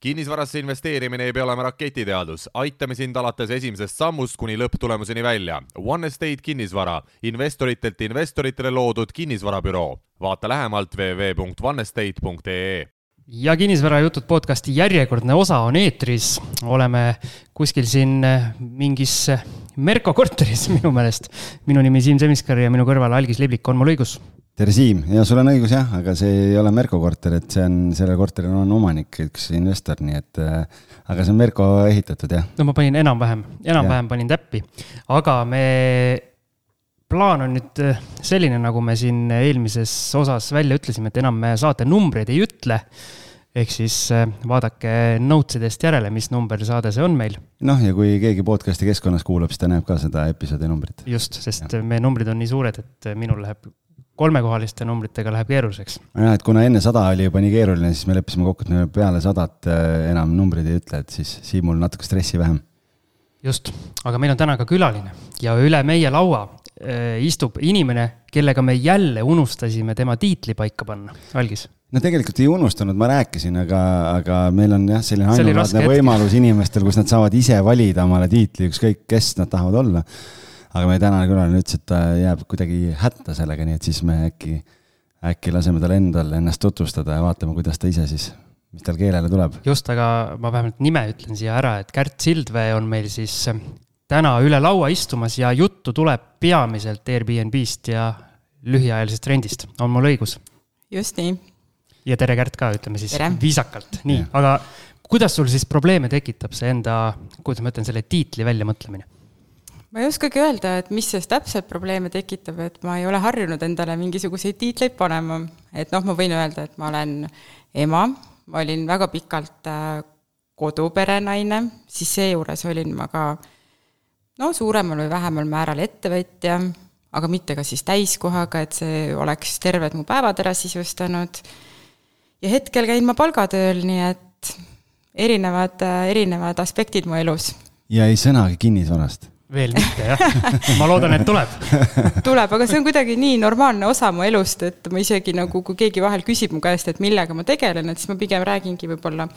kinnisvarasse investeerimine ei pea olema raketiteadus, aitame sind alates esimesest sammust kuni lõpptulemuseni välja. One Estate kinnisvara, investoritelt investoritele loodud kinnisvarabüroo. vaata lähemalt www.onestate.ee ja kinnisvarajutud podcasti järjekordne osa on eetris. oleme kuskil siin mingis Merko korteris minu meelest. minu nimi Siim Semiskar ja minu kõrval Algis Liblik, on mul õigus? Tere, Siim, ja sul on õigus jah, aga see ei ole Merko korter, et see on, sellel korteril on omanik, üks investor, nii et äh, aga see on Merko ehitatud jah. no ma panin enam-vähem, enam-vähem panin täppi, aga me, plaan on nüüd äh, selline, nagu me siin eelmises osas välja ütlesime, et enam me saate numbreid ei ütle ehk siis äh, vaadake notes idest järele, mis number saade see on meil. noh, ja kui keegi podcast'i keskkonnas kuulab, siis ta näeb ka seda episoodi numbrit. just, sest ja. meie numbrid on nii suured, et minul läheb kolmekohaliste numbritega läheb keeruliseks. jah, et kuna enne sada oli juba nii keeruline, siis me leppisime kokku, et me peale sadat äh, enam numbreid ei ütle, et siis Siimul natuke stressi vähem. just, aga meil on täna ka külaline ja üle meie laua äh, istub inimene, kellega me jälle unustasime tema tiitli paika panna, Algis? No tegelikult ei unustanud, ma rääkisin, aga, aga meil on jah, selline ainulaadne võimalus inimestel, kus nad saavad ise valida omale tiitli, ükskõik kes nad tahavad olla aga meie tänane külaline ütles, et ta jääb kuidagi hätta sellega, nii et siis me äkki, äkki laseme tal endal ennast tutvustada ja vaatame, kuidas ta ise siis, mis tal keelele tuleb. just, aga ma vähemalt nime ütlen siia ära, et Kärt Sildvee on meil siis täna üle laua istumas ja juttu tuleb peamiselt Airbnb-st ja lühiajalisest rendist, on mul õigus? just nii. ja tere, Kärt ka, ütleme siis tere. viisakalt, nii, aga kuidas sul siis probleeme tekitab see enda, kuidas ma ütlen, selle tiitli väljamõtlemine? Ma ei oskagi öelda, et mis sellest täpselt probleeme tekitab, et ma ei ole harjunud endale mingisuguseid tiitleid panema. et noh, ma võin öelda, et ma olen ema, ma olin väga pikalt äh, koduperenaine, siis seejuures olin ma ka no suuremal või vähemal määral ettevõtja, aga mitte ka siis täiskohaga, et see oleks terved mu päevad ära sisustanud. ja hetkel käin ma palgatööl, nii et erinevad, äh, erinevad aspektid mu elus. ja ei sõnagi kinnisvarast veel mitte jah, ma loodan, et tuleb. tuleb, aga see on kuidagi nii normaalne osa mu elust, et ma isegi nagu, kui keegi vahel küsib mu käest, et millega ma tegelen, et siis ma pigem räägingi võib-olla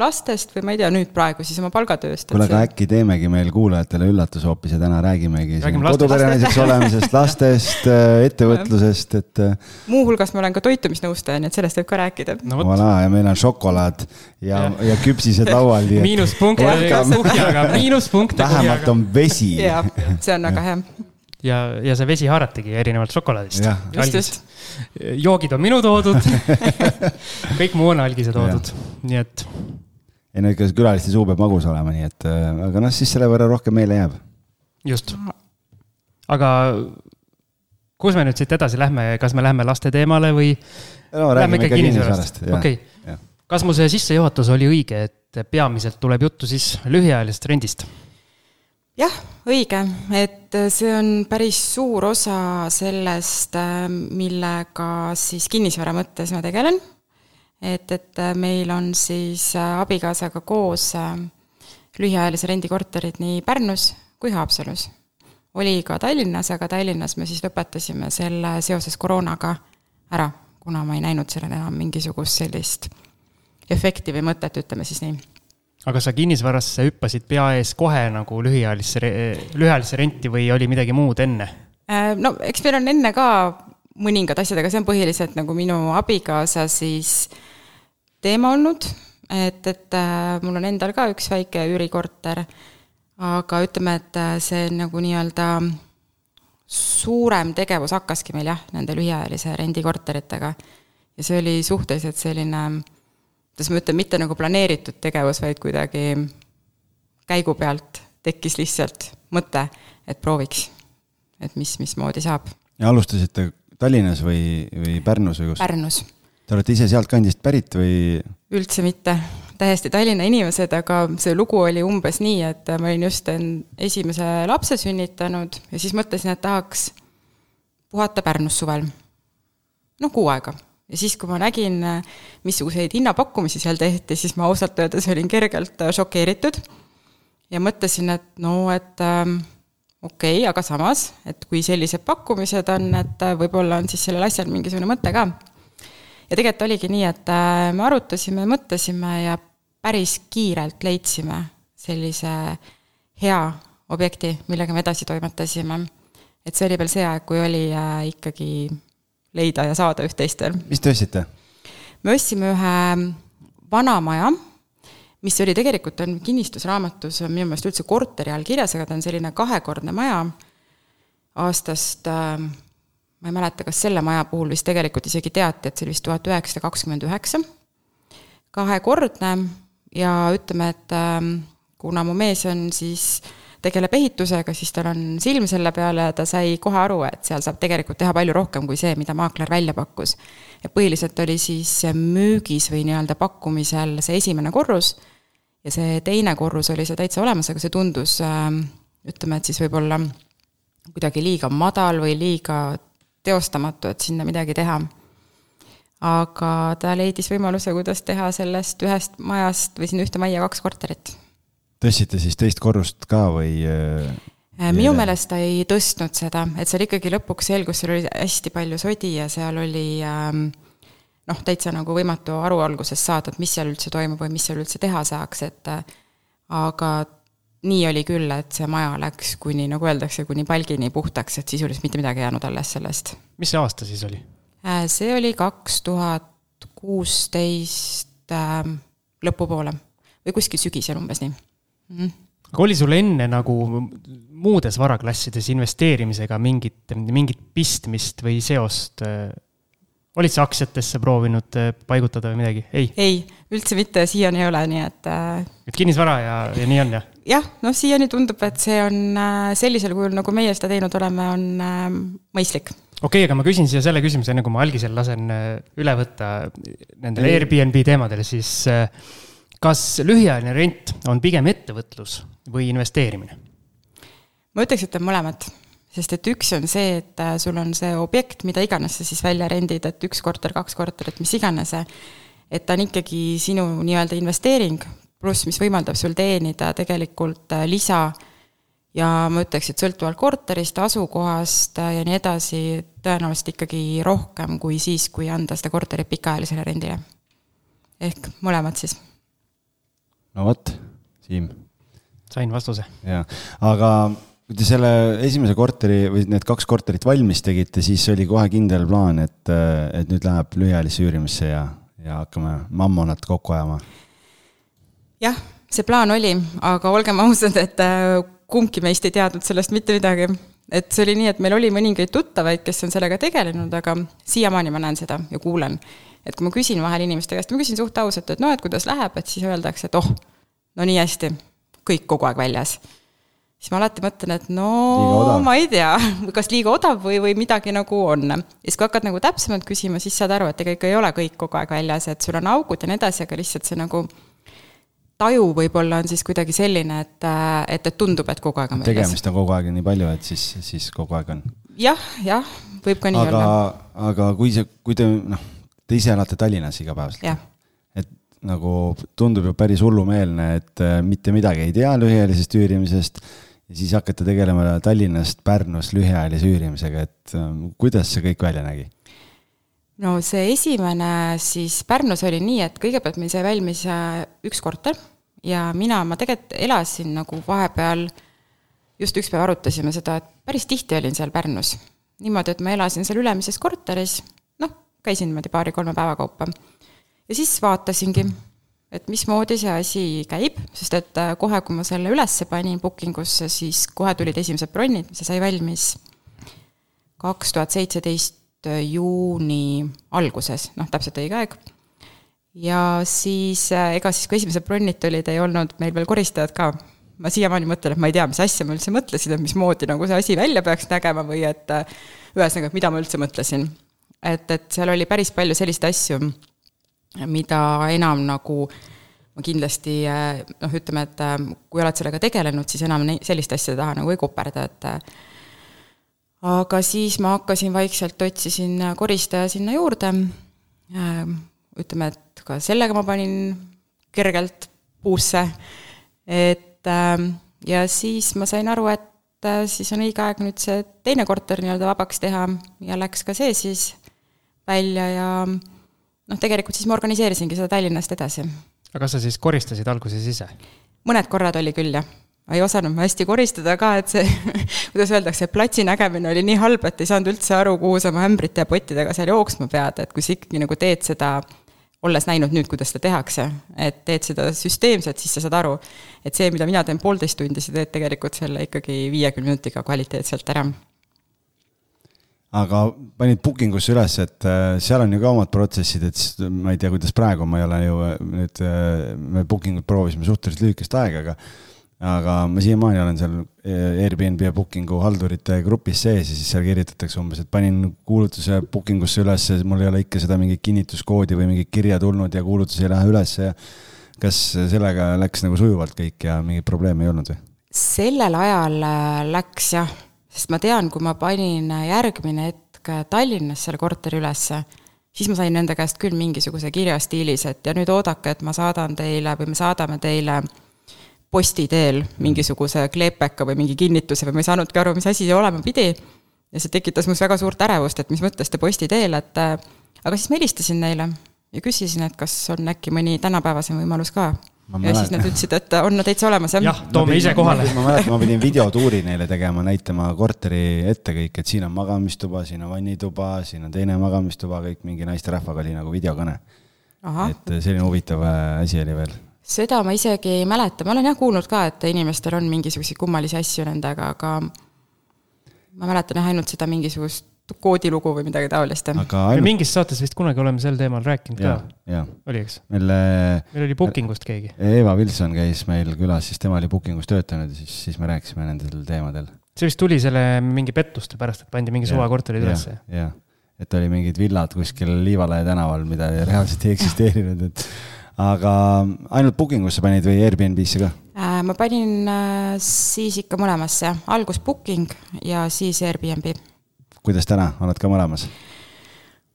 lastest või ma ei tea, nüüd praegu siis oma palgatööst. kuule, aga äkki teemegi meil kuulajatele üllatuse hoopis ja täna räägimegi koduperenaiseks olemisest, lastest, äh, ettevõtlusest, et. Äh, muuhulgas ma olen ka toitumisnõustaja, nii et sellest võib ka rääkida no,. Voilà, ja meil on šokolaad ja, ja, ja küpsised laual. miinuspunkt kuhjaga, miinuspunkte kuhjaga. vähemalt on vesi. jah, see on väga hea ja, ja see vesi haaratigi erinevalt šokolaadist. just, just. joogid on minu toodud kõik muu on algise toodud, nii et ei no ikka külaliste suu peab magus olema, nii et äh, aga noh, siis selle võrra rohkem meile jääb. just. aga kus me nüüd siit edasi lähme, kas me lähme laste teemale või no,? Lähme ikka kinnisvarast. okei kas mu see sissejuhatus oli õige, et peamiselt tuleb juttu siis lühiajalisest rendist? jah, õige, et see on päris suur osa sellest, äh, millega siis kinnisvara mõttes ma tegelen et, et äh, meil on siis äh, abikaasaga koos äh, lühiajalise rendikorterid nii Pärnus kui Haapsalus. oli ka Tallinnas, aga Tallinnas me siis lõpetasime selle seoses koroonaga ära, kuna ma ei näinud sellel enam mingisugust sellist efekti või mõtet, ütleme siis nii. aga sa kinnisvarasse hüppasid pea ees kohe nagu lühiajalisse, lühiajalisse renti või oli midagi muud enne? no eks meil on enne ka mõningad asjad, aga see on põhiliselt nagu minu abikaasa siis äh, teema olnud, et, et äh, mul on endal ka üks väike üürikorter, aga ütleme, et äh, see nagu nii-öelda suurem tegevus hakkaski meil jah, nende lühiajalise rendikorteritega. ja see oli suhteliselt selline, kuidas ma ütlen, mitte nagu planeeritud tegevus, vaid kuidagi käigu pealt tekkis lihtsalt mõte, et prooviks, et mis, mismoodi saab. ja alustasite Tallinnas või, või Pärnus või kus? Pärnus Te olete ise sealtkandist pärit või? üldse mitte, täiesti Tallinna inimesed, aga see lugu oli umbes nii, et ma olin just esimese lapse sünnitanud ja siis mõtlesin, et tahaks puhata Pärnus suvel. noh, kuu aega. ja siis, kui ma nägin, missuguseid hinnapakkumisi seal tehti, siis ma ausalt öeldes olin kergelt šokeeritud ja mõtlesin, et no, et ähm, okei okay,, aga samas, et kui sellised pakkumised on, et võib-olla on siis sellel asjal mingisugune mõte ka ja tegelikult oligi nii, et äh, me arutasime, mõtlesime ja päris kiirelt leidsime sellise hea objekti, millega me edasi toimetasime. et see oli veel see aeg, kui oli äh, ikkagi leida ja saada üht-teist veel. mis te ostsite? me ostsime ühe vana maja, mis oli tegelikult, on kinnistusraamatus on minu meelest üldse korteri all kirjas, aga ta on selline kahekordne maja aastast äh, ma ei mäleta, kas selle maja puhul vist tegelikult isegi teati, et see oli vist tuhat üheksasada kakskümmend üheksa, kahekordne ja ütleme, et äh, kuna mu mees on siis tegeleb ehitusega, siis tal on silm selle peale ja ta sai kohe aru, et seal saab tegelikult teha palju rohkem kui see, mida maakler välja pakkus. ja põhiliselt oli siis müügis või nii-öelda pakkumisel see esimene korrus ja see teine korrus oli see täitsa olemas, aga see tundus ütleme, et siis võib-olla kuidagi liiga madal või liiga teostamatu, et sinna midagi teha. aga ta leidis võimaluse, kuidas teha sellest ühest majast või sinna ühte majja kaks korterit tõstsite siis teist korrust ka või? Äh, minu meelest ta ei tõstnud seda, et seal ikkagi lõpuks selgus, seal oli hästi palju sodi ja seal oli ähm, noh, täitsa nagu võimatu aru alguses saada, et mis seal üldse toimub või mis seal üldse teha saaks, et äh, aga nii oli küll, et see maja läks kuni, nagu öeldakse, kuni palgini puhtaks, et sisuliselt mitte midagi ei jäänud alles sellest. mis see aasta siis oli? Äh, see oli kaks tuhat kuusteist ähm, lõpupoole või kuskil sügisel umbes nii mm.. aga oli sul enne nagu muudes varaklassides investeerimisega mingit, mingit pistmist või seost? Äh, olid sa aktsiatesse proovinud äh, paigutada või midagi, ei? ei, üldse mitte, siiani ei ole, nii et et kinnisvara ja, ja nii on, jah? Jah, noh, siiani tundub, et see on sellisel kujul, nagu meie seda teinud oleme, on mõistlik okei okay,, aga ma küsin siia selle küsimuse, enne kui ma algisel lasen üle võtta nendele Airbnb teemadele, siis äh, kas lühiajaline rent on pigem ettevõtlus või investeerimine? ma ütleks, et on mõlemat, sest et üks on see, et äh, sul on see objekt, mida iganes sa siis välja rendid, et üks korter, kaks korterit, mis iganes, et ta on ikkagi sinu nii-öelda investeering, pluss mis võimaldab sul teenida tegelikult äh, lisa ja ma ütleks, et sõltuvalt korterist, asukohast äh, ja nii edasi, tõenäoliselt ikkagi rohkem kui siis, kui anda seda korterit pikaajalisele rendile. ehk mõlemad siis no vot, Siim. sain vastuse. jah, aga kui te selle esimese korteri või need kaks korterit valmis tegite, siis oli kohe kindel plaan, et, et nüüd läheb lühiajalisse üürimisse ja, ja hakkame mammonat kokku ajama? Jah, see plaan oli, aga olgem ausad, et äh, kumbki meist ei teadnud sellest mitte midagi. et see oli nii, et meil oli mõningaid tuttavaid, kes on sellega tegelenud, aga siiamaani ma näen seda ja kuulen et kui ma küsin vahel inimeste käest, ma küsin suht ausalt, et noh, et kuidas läheb, et siis öeldakse, et oh, no nii hästi, kõik kogu aeg väljas. siis ma alati mõtlen, et no ma ei tea, kas liiga odav või, või midagi nagu on. ja siis, kui hakkad nagu täpsemalt küsima, siis saad aru, et ega ikka ei ole kõik kogu aeg väljas, et sul on augud ja nii edasi, aga lihtsalt see nagu taju võib-olla on siis kuidagi selline, et, et, et tundub, et kogu aeg on väljas. tegemist on kogu aeg nii palju, et siis, siis kogu aeg on. jah, jah, võib ka nii aga, olla. aga kui see, kui te noh Te ise elate Tallinnas igapäevaselt? et nagu tundub ju päris hullumeelne, et äh, mitte midagi ei tea lühiajalisest üürimisest ja siis hakata tegelema Tallinnast Pärnus lühiajalise üürimisega, et äh, kuidas see kõik välja nägi? no see esimene siis Pärnus oli nii, et kõigepealt meil sai valmis äh, üks korter ja mina, ma tegelikult elasin nagu vahepeal, just üks päev arutasime seda, et päris tihti olin seal Pärnus. niimoodi, et ma elasin seal ülemises korteris käisin niimoodi paari-kolme päeva kaupa. ja siis vaatasingi, et mismoodi see asi käib, sest et äh, kohe, kui ma selle ülesse panin booking usse, siis kohe tulid esimesed bronnid, see sai valmis kaks tuhat seitseteist juuni alguses, noh, täpselt õige aeg. Ja siis äh, ega siis, kui esimesed bronnid tulid, ei olnud meil veel koristajad ka. ma siiamaani mõtlen, et ma ei tea, mis asja ma üldse mõtlesin, et mismoodi nagu see asi välja peaks nägema või et äh, ühesõnaga, et mida ma üldse mõtlesin et, et seal oli päris palju selliseid asju, mida enam nagu ma kindlasti noh, ütleme, et kui oled sellega tegelenud, siis enam selliste asjade taha nagu ei koperda, et aga siis ma hakkasin vaikselt, otsisin koristaja sinna juurde, ütleme, et ka sellega ma panin kergelt puusse, et ja siis ma sain aru, et siis on õige aeg nüüd see teine korter nii-öelda vabaks teha ja läks ka see siis välja ja noh, tegelikult siis ma organiseerisingi seda Tallinnast edasi. aga kas sa siis koristasid alguses ise? mõned korrad oli küll, jah. ei osanud ma hästi koristada ka, et see kuidas öeldakse, platsi nägemine oli nii halb, et ei saanud üldse aru, kuhu sa oma ämbrite ja pottidega seal jooksma pead, et kui sa ikkagi nagu teed seda olles näinud nüüd, kuidas seda tehakse, et teed seda süsteemselt, siis sa saad aru, et see, mida mina teen poolteist tundi, sa teed tegelikult selle ikkagi viiekümne minutiga kvaliteetselt ära. aga panid booking usse üles, et äh, seal on ju ka omad protsessid, et ma ei tea, kuidas praegu, ma ei ole ju äh, nüüd, äh, me booking ut proovisime suhteliselt lühikest aega, aga aga ma siiamaani olen seal Airbnb ja booking'u haldurite grupis sees ja siis seal kirjutatakse umbes, et panin kuulutuse booking usse üles, mul ei ole ikka seda mingit kinnituskoodi või mingit kirja tulnud ja kuulutus ei lähe ülesse ja kas sellega läks nagu sujuvalt kõik ja mingeid probleeme ei olnud või? sellel ajal äh, läks jah, sest ma tean, kui ma panin järgmine hetk Tallinnas selle korteri ülesse, siis ma sain nende käest küll mingisuguse kirja stiilis, et ja nüüd oodake, et ma saadan teile või me saadame teile posti teel mingisuguse kleepeka või mingi kinnituse või ma ei saanudki aru, mis asi see olema pidi. ja see tekitas minus väga suurt ärevust, et mis mõttes te posti teel, et äh, aga siis ma helistasin neile ja küsisin, et kas on äkki mõni tänapäevasem võimalus ka. ja siis nad ütlesid, et on täitsa olemas, jah. jah, toome ise kohale. ma mäletan, ma pidin videotuuri neile tegema, näitama korteri ette kõik, et siin on magamistuba, siin on vannituba, siin on teine magamistuba, kõik mingi naisterahvaga oli nagu videokõne. et selline huvitav äh, asi oli veel seda ma isegi ei mäleta, ma olen jah kuulnud ka, et inimestel on mingisuguseid kummalisi asju nendega, aga ma mäletan jah ainult seda mingisugust koodilugu või midagi taolist. aga ainult... mingis saates vist kunagi oleme sel teemal rääkinud ja, ka. oli, eks? meil meil oli booking ust keegi. Eva Wilson käis meil külas, siis tema oli booking us töötanud ja siis, siis me rääkisime nendel teemadel. see vist tuli selle mingi pettuste pärast, et pandi mingi suvakorterid ülesse. jah, et oli mingid villad kuskil Liivalaia tänaval, mida reaalselt ei eksisteerinud, et aga ainult booking usse panid või Airbnb-sse ka? Äh, ma panin äh, siis ikka mõlemasse, algus booking ja siis Airbnb. kuidas täna, oled ka mõlemas?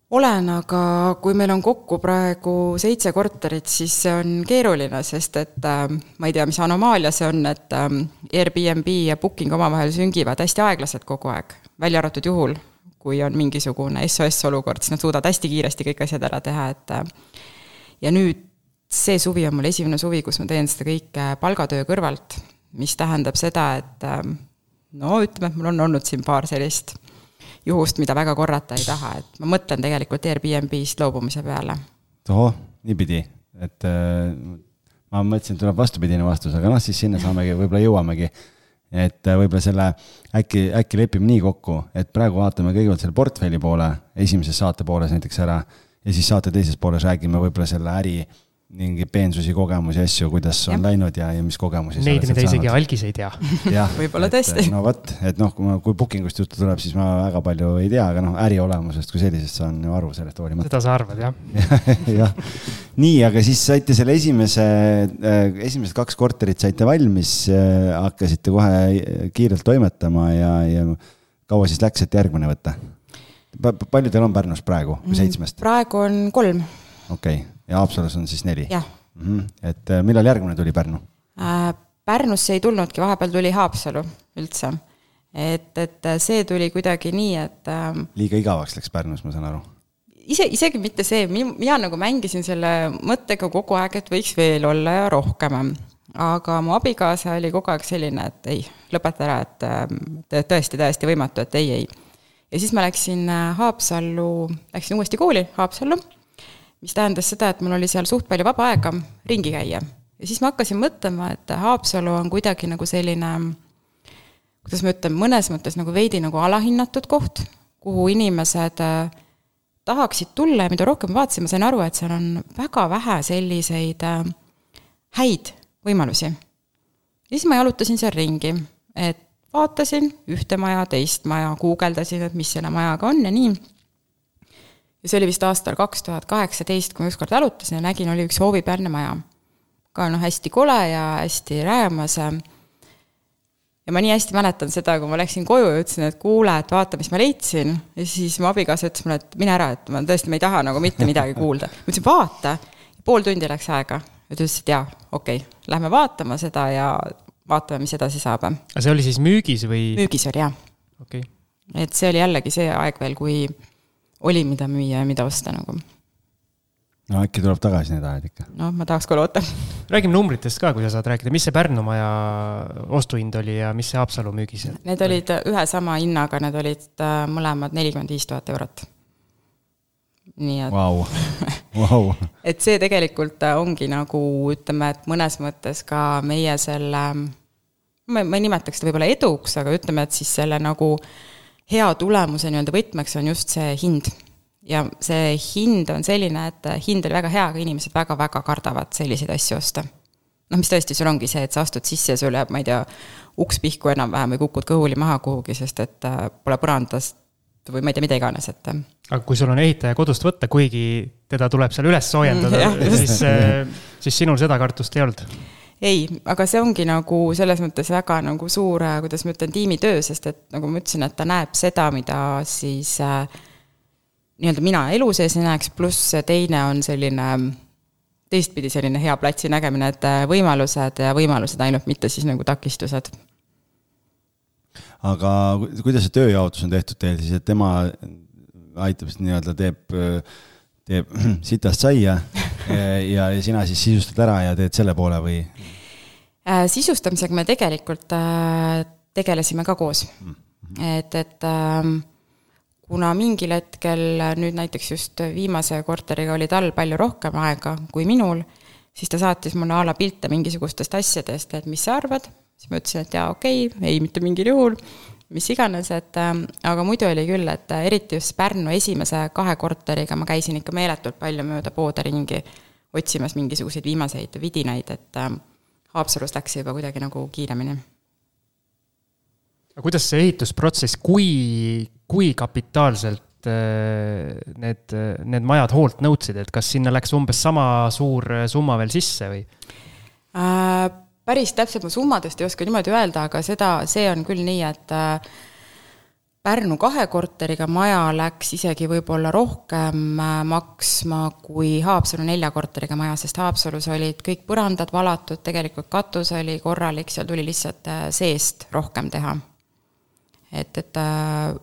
olen, aga kui meil on kokku praegu seitse korterit, siis see on keeruline, sest et äh, ma ei tea, mis anomaalia see on, et Airbnb ja booking omavahel süngivad hästi aeglaselt kogu aeg, välja arvatud juhul, kui on mingisugune SOS olukord, siis nad suudavad hästi kiiresti kõik asjad ära teha, et ja nüüd see suvi on mul esimene suvi, kus ma teen seda kõike palgatöö kõrvalt, mis tähendab seda, et ähm, no ütleme, et mul on olnud siin paar sellist juhust, mida väga korrata ei taha, et ma mõtlen tegelikult Airbnb-st loobumise peale. tohoh, niipidi, et äh, ma mõtlesin, tuleb vastupidine vastus, aga noh, siis sinna saamegi, võib-olla jõuamegi. et äh, võib-olla selle äkki, äkki lepime nii kokku, et praegu vaatame kõigepealt selle portfelli poole, esimeses saate pooles näiteks ära ja siis saate teises pooles räägime võib-olla selle äri mingeid peensusi, kogemusi, asju, kuidas on ja. läinud ja, ja mis kogemusi Neid, mida isegi algis ei tea. võib-olla tõesti. no vot, et noh, kui ma, kui booking ust juttu tuleb, siis ma väga palju ei tea, aga noh, äri olemusest kui sellisest saan ju aru sellest hoolimata. seda sa arvad, jah jah, nii, aga siis saite selle esimese, äh, esimesed kaks korterit saite valmis, äh, hakkasite kohe kiirelt toimetama ja, ja kaua siis läks, et järgmine võtta? palju teil on Pärnus praegu, mm, seitsmest? praegu on kolm. okei okay ja Haapsalus on siis neli? jah mm. -hmm. et äh, millal järgmine tuli Pärnu äh,? Pärnusse ei tulnudki, vahepeal tuli Haapsalu üldse. et, et äh, see tuli kuidagi nii, et äh, liiga igavaks läks Pärnus, ma saan aru? ise, isegi mitte see, mina nagu mängisin selle mõttega kogu aeg, et võiks veel olla ja rohkem. aga mu abikaasa oli kogu aeg selline, et ei, lõpeta ära, et äh, tõesti täiesti võimatu, et ei, ei. ja siis ma läksin Haapsallu, läksin uuesti kooli Haapsallu mis tähendas seda, et mul oli seal suht palju vaba aega ringi käia. ja siis ma hakkasin mõtlema, et Haapsalu on kuidagi nagu selline, kuidas ma ütlen, mõnes mõttes nagu veidi nagu alahinnatud koht, kuhu inimesed äh, tahaksid tulla ja mida rohkem vaatasin, ma sain aru, et seal on väga vähe selliseid äh, häid võimalusi. ja siis ma jalutasin seal ringi, et vaatasin ühte maja, teist maja, guugeldasin, et mis selle majaga on ja nii ja see oli vist aastal kaks tuhat kaheksateist, kui ma ükskord jalutasin ja nägin, oli üks hoovipealne maja. ka noh, hästi kole ja hästi räämas. ja ma nii hästi mäletan seda, kui ma läksin koju ja ütlesin, et kuule, et vaata, mis ma leidsin. ja siis mu abikaasa ütles mulle, et mine ära, et ma tõesti, ma ei taha nagu mitte midagi kuulda. ma ütlesin, vaata. pool tundi läks aega ja ta ütles, et jaa, okei okay., lähme vaatama seda ja vaatame, mis edasi saab. aga see oli siis müügis või? müügis oli, jah. okei okay.. et see oli jällegi see aeg veel, kui oli, mida müüa ja mida osta nagu. no äkki tuleb tagasi need ajad ikka. noh, ma tahaks ka loota. räägime numbritest ka, kui sa saad rääkida, mis see Pärnu maja ostuhind oli ja mis see Haapsalu müügis? Need olid ühe sama hinnaga, need olid äh, mõlemad nelikümmend viis tuhat eurot. nii et wow. wow. et see tegelikult äh, ongi nagu ütleme, et mõnes mõttes ka meie selle, ma, ma ei nimetaks seda võib-olla eduks, aga ütleme, et siis selle nagu hea tulemuse nii-öelda võtmeks on just see hind ja see hind on selline, et hind oli väga hea, aga inimesed väga-väga kardavad selliseid asju osta. noh, mis tõesti, sul ongi see, et sa astud sisse ja sul jääb, ma ei tea, uks pihku enam-vähem või kukud kõhuli maha kuhugi, sest et äh, pole põrandast või ma ei tea, mida iganes, et. Äh. aga kui sul on ehitaja kodust võtta, kuigi teda tuleb seal üles soojendada mm,, siis, äh, siis sinul seda kartust ei olnud? Ei, aga see ongi nagu selles mõttes väga nagu suur, kuidas ma ütlen, tiimitöö, sest et nagu ma ütlesin, et ta näeb seda, mida siis äh, nii-öelda mina elu sees ei näeks, pluss teine on selline teistpidi selline hea platsi nägemine, et äh, võimalused ja võimalused ainult, mitte siis nagu takistused. aga kuidas see tööjaotus on tehtud teil siis, et tema aitab nii-öelda teeb, teeb sitast saia ja, ja sina siis sisustad ära ja teed selle poole või? Äh, sisustamisega me tegelikult äh, tegelesime ka koos mm. -hmm. et, et äh, kuna mingil hetkel nüüd näiteks just viimase korteriga oli tal palju rohkem aega kui minul, siis ta saatis mulle a la pilte mingisugustest asjadest, et mis sa arvad, siis ma ütlesin, et jaa, okei okay,, ei mitte mingil juhul, mis iganes, et äh, aga muidu oli küll, et äh, eriti just Pärnu esimese kahe korteriga ma käisin ikka meeletult palju mööda poode ringi otsimas mingisuguseid viimaseid vidinaid, et äh, Haapsalus läks see juba kuidagi nagu kiiremini aga kuidas see ehitusprotsess, kui, kui kapitaalselt äh, need, need majad hoolt nõudsid, et kas sinna läks umbes sama suur summa veel sisse või äh,? Päris täpselt ma summadest ei oska niimoodi öelda, aga seda, see on küll nii, et äh, Pärnu kahe korteriga maja läks isegi võib-olla rohkem äh, maksma kui Haapsalu nelja korteriga maja, sest Haapsalus olid kõik põrandad valatud, tegelikult katus oli korralik, seal tuli lihtsalt äh, seest rohkem teha et, et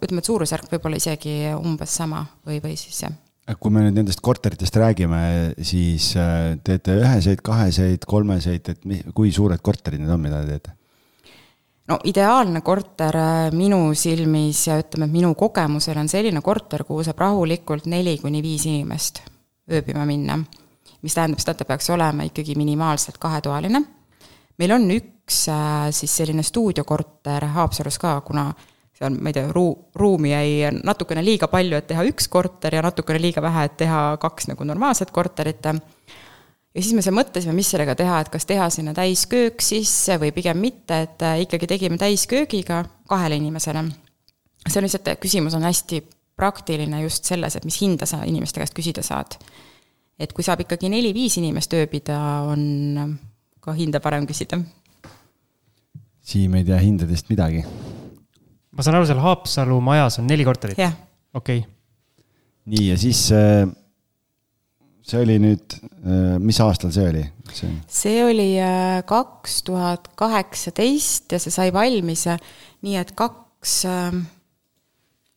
ütleme, et suurusjärk võib olla isegi umbes sama või, või siis jah. Kui me nüüd nendest korteritest räägime, siis äh, teete üheseid, kaheseid, kolmeseid, et mi, kui suured korterid need on, mida te teete? no ideaalne korter äh, minu silmis ja ütleme, et minu kogemusel on selline korter, kuhu saab rahulikult neli kuni viis inimest ööbima minna. mis tähendab seda, et ta peaks olema ikkagi minimaalselt kahetoaline. meil on üks siis selline stuudiokorter Haapsalus ka, kuna seal, ma ei tea, ruu-, ruumi jäi natukene liiga palju, et teha üks korter ja natukene liiga vähe, et teha kaks nagu normaalset korterit. ja siis me seal mõtlesime, mis sellega teha, et kas teha sinna täisköök sisse või pigem mitte, et äh, ikkagi tegime täisköögiga kahele inimesele. see on lihtsalt, küsimus on hästi praktiline just selles, et mis hinda sa inimeste käest küsida saad. et kui saab ikkagi neli-viis inimest ööbida, on ka hinda parem küsida. Siim ei tea hindadest midagi ma saan aru, seal Haapsalu majas on neli korterit? jah. okei okay.. nii, ja siis äh, see oli nüüd, äh, mis aastal see oli? see oli äh, kaks tuhat kaheksateist ja see sai valmis nii, et kaks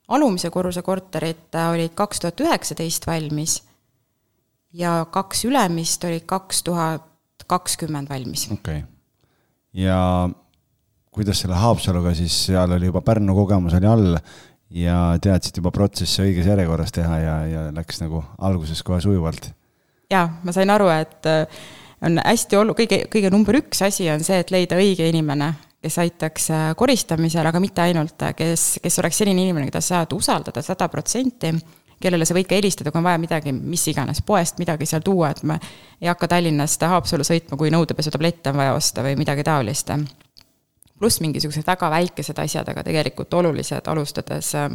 alumise korruse korterit olid kaks tuhat üheksateist valmis ja kaks ülemist olid kaks tuhat kakskümmend valmis. okei okay., ja kuidas selle Haapsaluga siis, seal oli juba Pärnu kogemus oli all ja teadsid juba protsessi õiges järjekorras teha ja, ja läks nagu alguses kohe sujuvalt? jaa, ma sain aru, et äh, on hästi olu-, kõige, kõige number üks asi on see, et leida õige inimene, kes aitaks äh, koristamisel, aga mitte ainult, kes, kes oleks selline inimene, keda sa saad usaldada sada protsenti, kellele sa võid ka helistada, kui on vaja midagi, mis iganes, poest midagi seal tuua, et me ei hakka Tallinnast Haapsallu sõitma, kui nõudepesutablette on vaja osta või midagi taolist pluss mingisugused väga väikesed asjad, aga tegelikult olulised, alustades äh,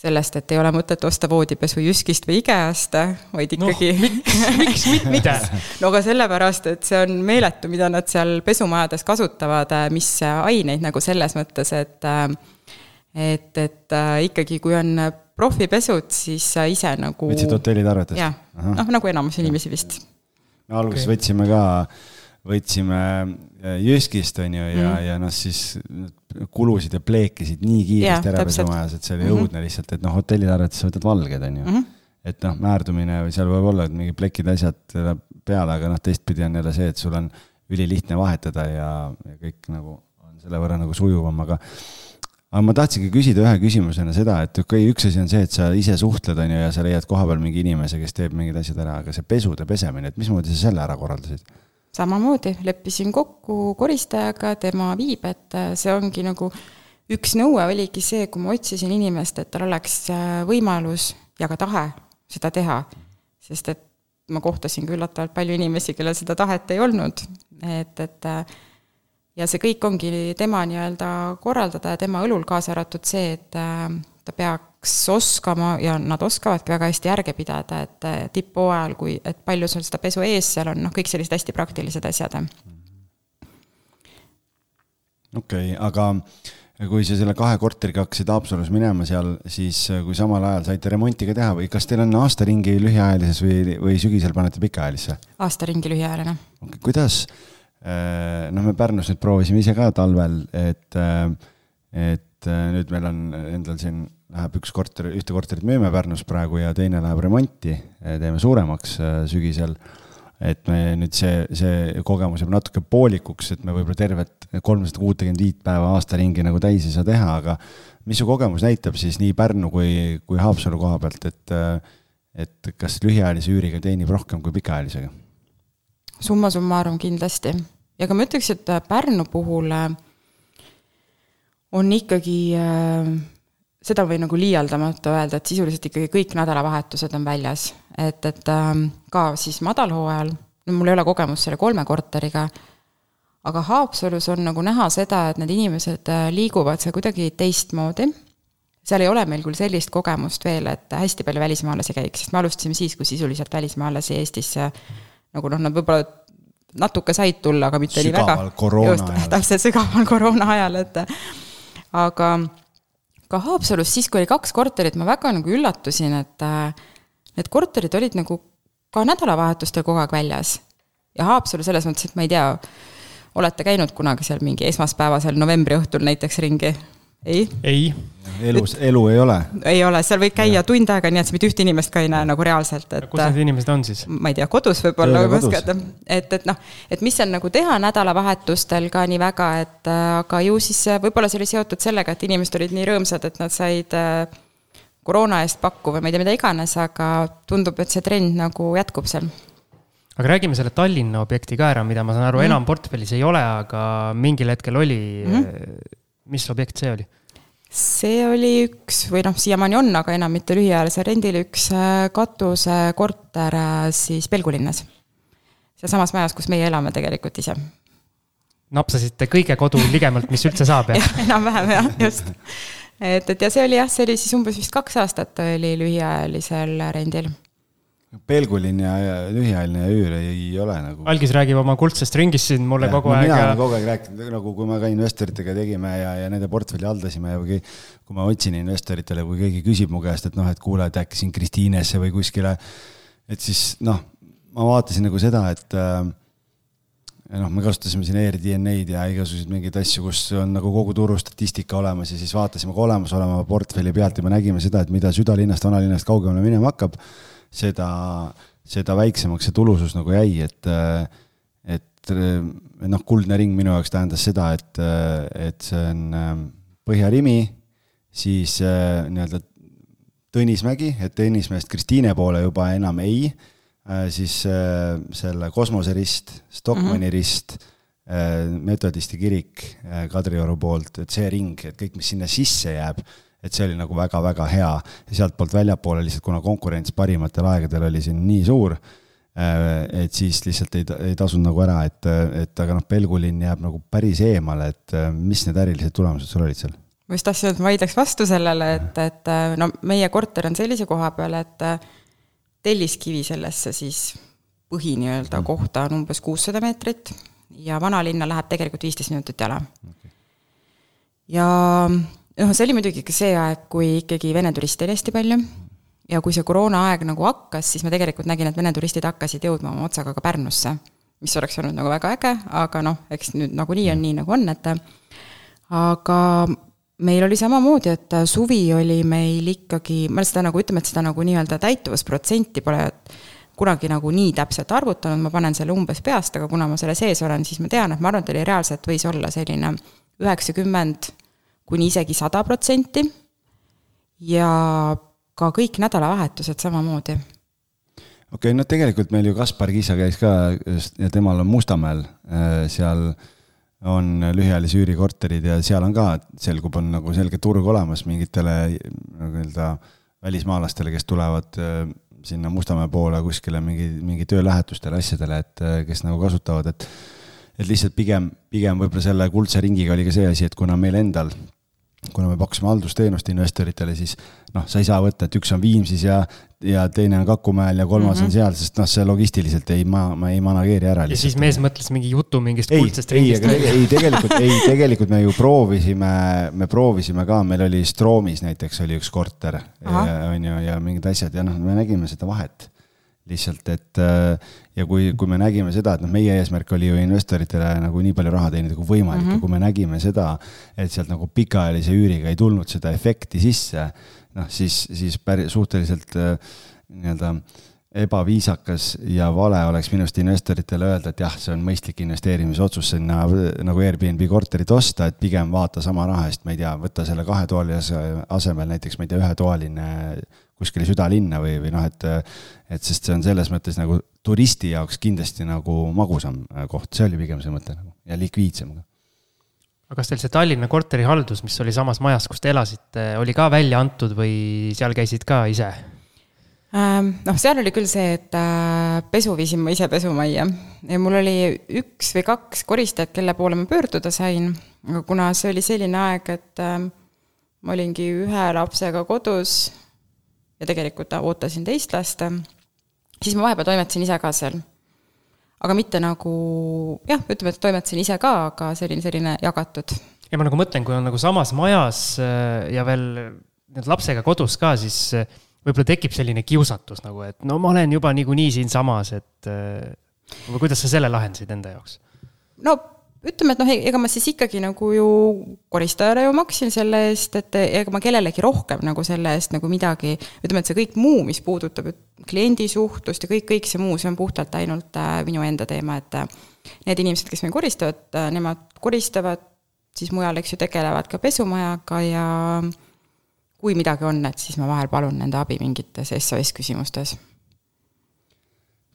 sellest, et ei ole mõtet osta voodipesu Jyskist või IKEA-st, vaid ikkagi no,. miks, miks mitte? no aga sellepärast, et see on meeletu, mida nad seal pesumajades kasutavad, äh, mis aineid nagu selles mõttes, et äh, et, et ikkagi, kui on profipesud, siis sa ise nagu. võtsid hotellid arvetest? jah, noh nagu enamus inimesi vist. me alguses okay. võtsime ka võtsime äh, Jyskist, on ju, ja mm., ja noh, siis kulusid ja pleekisid nii kiiresti ära pesumajas, et see oli mm -hmm. õudne lihtsalt, et noh, hotellide arvates sa võtad valged, on ju mm. -hmm. et noh, määrdumine või seal võib olla mingid plekid, asjad peale, aga noh, teistpidi on jälle see, et sul on ülilihtne vahetada ja, ja kõik nagu on selle võrra nagu sujuvam, aga aga ma tahtsingi küsida ühe küsimusena seda, et okei okay,, üks asi on see, et sa ise suhtled, on ju, ja sa leiad kohapeal mingi inimese, kes teeb mingid asjad ära, aga see pesude pesemine, et mismoodi sa selle ära korraldasid? Samamoodi, leppisin kokku koristajaga, tema viib, et äh, see ongi nagu üks nõue oligi see, kui ma otsisin inimest, et tal oleks äh, võimalus ja ka tahe seda teha. sest et ma kohtasin üllatavalt palju inimesi, kellel seda tahet ei olnud, et, et äh, ja see kõik ongi tema nii-öelda korraldada ja tema õlul, kaasa arvatud see, et ta peaks oskama ja nad oskavadki väga hästi järge pidada, et tipphooajal, kui, et palju sul seda pesu ees seal on, noh, kõik sellised hästi praktilised asjad. okei okay,, aga kui sa selle kahe korteriga hakkasid Haapsalus minema seal, siis kui samal ajal saite remonti ka teha või kas teil on aasta ringi lühiajalises või, või sügisel panete pikaajalisse? aasta ringi lühiajaline kuidas, äh, noh, me Pärnus nüüd proovisime ise ka talvel, et, et nüüd meil on endal siin läheb üks korter, ühte korterit müüme Pärnus praegu ja teine läheb remonti, teeme suuremaks äh, sügisel. et me nüüd see, see kogemus jääb natuke poolikuks, et me võib-olla tervet kolmsada kuutekümmet viit päeva aasta ringi nagu täis ei saa teha, aga mis su kogemus näitab siis nii Pärnu kui, kui Haapsalu koha pealt, et, äh, et kas lühiajalise üüriga teenib rohkem kui pikaajalisega? summa summarum kindlasti ja ka ma ütleks, et Pärnu puhul äh, on ikkagi äh, seda või nagu liialdamata öelda, et sisuliselt ikkagi kõik nädalavahetused on väljas. et, et ähm, ka siis madalhooajal, no mul ei ole kogemust selle kolme korteriga, aga Haapsalus on nagu näha seda, et need inimesed äh, liiguvad seal kuidagi teistmoodi, seal ei ole meil küll sellist kogemust veel, et hästi palju välismaalasi käiks, sest me alustasime siis, kui sisuliselt välismaalasi Eestisse nagu noh, nad võib-olla natuke said tulla, aga mitte sügaval nii väga. just, täpselt, sügaval koroona ajal, et aga ka Haapsalus siis, kui oli kaks korterit, ma väga nagu üllatusin, et äh, need korterid olid nagu ka nädalavahetustel kogu aeg väljas. ja Haapsalu selles mõttes, et ma ei tea, olete käinud kunagi seal mingi esmaspäevasel novembri õhtul näiteks ringi? Ei? ei. elus, elu ei ole? ei ole, seal võid käia ja. tund aega, nii et sa mitte ühte inimest ka ei näe nagu reaalselt, et. kus need inimesed on siis? ma ei tea, kodus võib-olla, või ma ei oska öelda. et, et noh, et mis seal nagu teha nädalavahetustel ka nii väga, et aga ju siis võib-olla see oli seotud sellega, et inimesed olid nii rõõmsad, et nad said koroona eest pakku või ma ei tea, mida iganes, aga tundub, et see trend nagu jätkub seal aga räägime selle Tallinna objekti ka ära, mida ma saan aru mm, -hmm. enam portfellis ei ole, aga mingil hetkel oli mm. -hmm mis objekt see oli? see oli üks või noh, siiamaani on, aga enam mitte lühiajalisel rendil, üks äh, katusekorter äh, siis Pelgulinnas. sealsamas majas, kus meie elame tegelikult ise. napsasite kõige kodu ligemalt, mis üldse saab, jah ja,? enam-vähem jah, just. et, et ja see oli jah, see oli siis umbes vist kaks aastat oli lühiajalisel rendil pelgulinn ja, ja lühiajaline üür ei ole nagu. algis räägib oma kuldsest ringist siin mulle ja, kogu aeg. mina olen kogu aeg rääkinud, nagu kui me ka investoritega tegime ja, ja nende portfelli haldasime ja kui, kui ma otsin investoritele, kui keegi küsib mu käest, et noh, et kuule, et äkki siin Kristiinesse või kuskile, et siis noh, ma vaatasin nagu seda, et äh, noh, me kasutasime siin AirDNA-d ja igasuguseid mingeid asju, kus on nagu kogu turu statistika olemas ja siis vaatasime ka olemasoleva portfelli pealt ja me nägime seda, et mida südalinnast, vanalinnast kaugemale minema hakkab seda, seda väiksemaks see tulusus nagu jäi, et, et noh, kuldne ring minu jaoks tähendas seda, et, et see on Põhja-Rimi, siis nii-öelda Tõnismägi, et Tõnismäest Kristiine poole juba enam ei, siis selle kosmoserist, Stockmanni mm -hmm. rist, metodisti kirik Kadrioru poolt, et see ring, et kõik, mis sinna sisse jääb et see oli nagu väga-väga hea ja sealtpoolt väljapoole lihtsalt, kuna konkurents parimatel aegadel oli siin nii suur, äh, et siis lihtsalt ei, ei tasunud nagu ära, et, et aga noh, Pelgulinn jääb nagu päris eemale, et äh, mis need ärilised tulemused sul olid seal? ma just tahtsin, et ma vaidleks vastu sellele, et, et äh, no meie korter on sellise koha peal, et telliskivi sellesse siis põhi nii-öelda mm. kohta on umbes kuussada meetrit ja vanalinna läheb tegelikult viisteist minutit jala okay.. ja noh, see oli muidugi ka see aeg, kui ikkagi Vene turiste oli hästi palju. Ja kui see koroonaaeg nagu hakkas, siis ma tegelikult nägin, et Vene turistid hakkasid jõudma oma otsaga ka Pärnusse, mis oleks olnud nagu väga äge, aga noh, eks nüüd nagunii on nii, nagu on, et aga meil oli samamoodi, et suvi oli meil ikkagi, ma seda nagu ütleme, et seda nagu nii-öelda täituvusprotsenti pole kunagi nagu nii täpselt arvutanud, ma panen selle umbes peast, aga kuna ma selle sees olen, siis ma tean, et ma arvan, et oli reaalselt võis olla selline üheksakümmend kuni isegi sada protsenti. ja ka kõik nädalavahetused samamoodi. okei okay,, no tegelikult meil ju Kaspar Kiisa käis ka ja temal on Mustamäel äh, seal on lühiajalise üürikorterid ja seal on ka, selgub, on nagu selge turg olemas mingitele nagu nii-öelda välismaalastele, kes tulevad äh, sinna Mustamäe poole kuskile mingi, mingi töölähetustele, asjadele, et äh, kes nagu kasutavad, et et lihtsalt pigem, pigem võib-olla selle kuldse ringiga oli ka see asi, et kuna meil endal kuna me pakkusime haldusteenust investoritele, siis noh, sa ei saa võtta, et üks on Viimsis ja, ja teine on Kakumäel ja kolmas mm -hmm. on mhm. seal, sest noh, see logistiliselt ei, ma, ma ei manageeri ära. ja siis mees mõtles mingi jutu mingist kuldsest ringist. ei, ei tegelikult, ei, tegelikult me ju proovisime, me proovisime ka, meil oli Stroomis näiteks oli üks korter, on ju, ja mingid asjad ja noh, me nägime seda vahet lihtsalt, et ja kui, kui me nägime seda, et noh, meie eesmärk oli ju investoritele nagu nii palju raha teenida kui võimalik mm -hmm. ja kui me nägime seda, et sealt nagu pikaajalise üüriga ei tulnud seda efekti sisse, noh siis, siis päris suhteliselt äh, nii-öelda ebaviisakas ja vale oleks minu arust investoritele öelda, et jah, see on mõistlik investeerimisotsus sinna nagu Airbnb korterit osta, et pigem vaata sama raha eest, ma ei tea, võta selle kahetoalise asemel näiteks, ma ei tea, ühetoaline kuskile südalinna või, või noh, et, et sest see on selles mõttes nagu turisti jaoks kindlasti nagu magusam äh, koht, see oli pigem see mõte nagu ja likviidsem ka. aga kas teil see Tallinna korterihaldus, mis oli samas majas, kus te elasite, oli ka välja antud või seal käisid ka ise? Ähm, noh, seal oli küll see, et äh, pesu viisin ma ise pesumajja ja mul oli üks või kaks koristajat, kelle poole ma pöörduda sain, aga kuna see oli selline aeg, et äh, ma olingi ühe lapsega kodus ja tegelikult ootasin teist last, siis ma vahepeal toimetasin ise ka seal. aga mitte nagu jah, ütleme, et toimetasin ise ka, aga see oli selline jagatud. ja ma nagu mõtlen, kui on nagu samas majas äh, ja veel nüüd lapsega kodus ka, siis äh, võib-olla tekib selline kiusatus nagu, et no ma olen juba niikuinii siinsamas, et äh, või kuidas sa selle lahendasid enda jaoks? no ütleme, et noh, ega ma siis ikkagi nagu ju koristajale ju maksin selle eest, et ega ma kellelegi rohkem nagu selle eest nagu midagi, ütleme, et see kõik muu, mis puudutab kliendi suhtlust ja kõik, kõik see muu, see on puhtalt ainult äh, minu enda teema, et äh, need inimesed, kes meil koristavad äh,, nemad koristavad, siis mujal, eks ju, tegelevad ka pesumajaga ja kui midagi on, et siis ma vahel palun nende abi mingites SOS küsimustes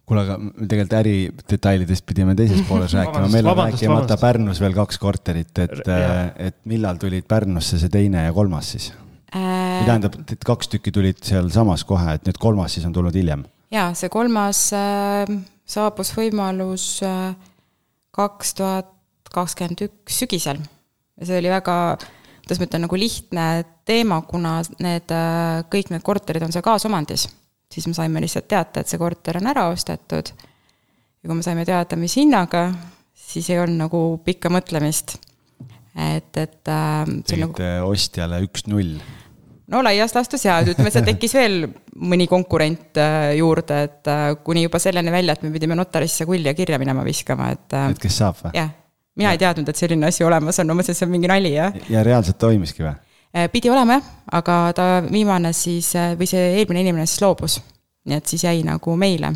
kuule, aga tegelikult äridetailidest pidime teises pooles rääkima, meil on rääkimata Pärnus veel kaks korterit, et, et millal tulid Pärnusse see teine ja kolmas siis äh...? tähendab, et kaks tükki tulid sealsamas kohe, et nüüd kolmas siis on tulnud hiljem? jaa, see kolmas äh, saabus võimalus äh, kaks äh, tuhat kakskümmend üks sügisel. ja see oli väga, kuidas ma ütlen, nagu lihtne teema, kuna need äh,, kõik need korterid on seal kaasomandis siis me saime lihtsalt teate, et see korter on ära ostetud. ja kui me saime teada, mis hinnaga, siis ei olnud nagu pikka mõtlemist. et, et äh,. tegite nagu... ostjale üks-null? no laias laastus jaa, ütleme, seal tekkis veel mõni konkurent äh, juurde, et äh, kuni juba selleni välja, et me pidime notarisse kulli ja kirja minema viskama, et. Et kes saab või? jah, mina ja. ei teadnud, et selline asi olemas on, ma mõtlesin, et see on mingi nali, jah. ja reaalselt toimiski või? Äh, pidi olema jah, aga ta viimane siis, äh, või see eelmine inimene siis loobus. nii et siis jäi nagu meile.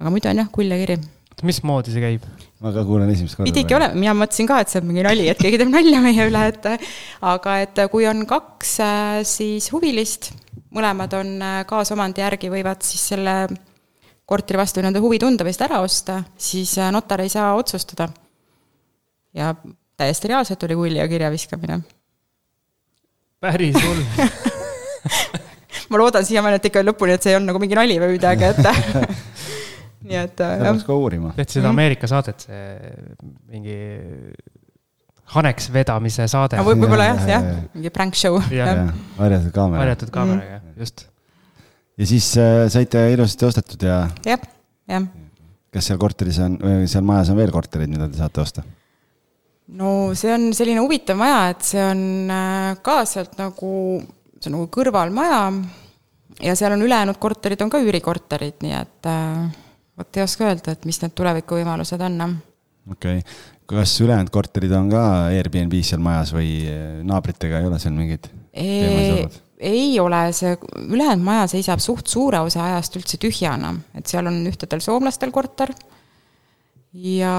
aga muidu on jah, kull ja kiri. mismoodi see käib? ma ka kuulen esimest korda. pidigi olema, mina mõtlesin ka, et see on mingi nali, et keegi teeb nalja meie üle, et aga et kui on kaks äh, siis huvilist, mõlemad on kaasomandi järgi, võivad siis selle korteri vastu nende huvi tunda või seda ära osta, siis notar ei saa otsustada. ja täiesti reaalselt oli kulli ja kirja viskamine päris hull ma loodan siiamaani, et ikka lõpuni, et see ei olnud nagu mingi nali või midagi, et nii et jah. peaks ka uurima. tead seda Ameerika saadet, see mingi haneks vedamise saade no,. võib-olla jah, jah, mingi prank show. varjatud kaamera. varjatud kaameraga mm., just. ja siis äh, saite ilusasti ostetud ja? jah, jah. kas seal korteris on, seal majas on veel korterid, mida te saate osta? No see on selline huvitav maja, et see on äh, ka sealt nagu, see on nagu kõrvalmaja ja seal on ülejäänud korterid on ka üürikorterid, nii et äh, vot ei oska öelda, et mis need tulevikuvõimalused on. okei okay., kas ülejäänud korterid on ka Airbnb-s seal majas või naabritega ei ole seal mingeid teemasid ei ole, see ülejäänud maja seisab suht suure osa ajast üldse tühjana, et seal on ühtedel soomlastel korter ja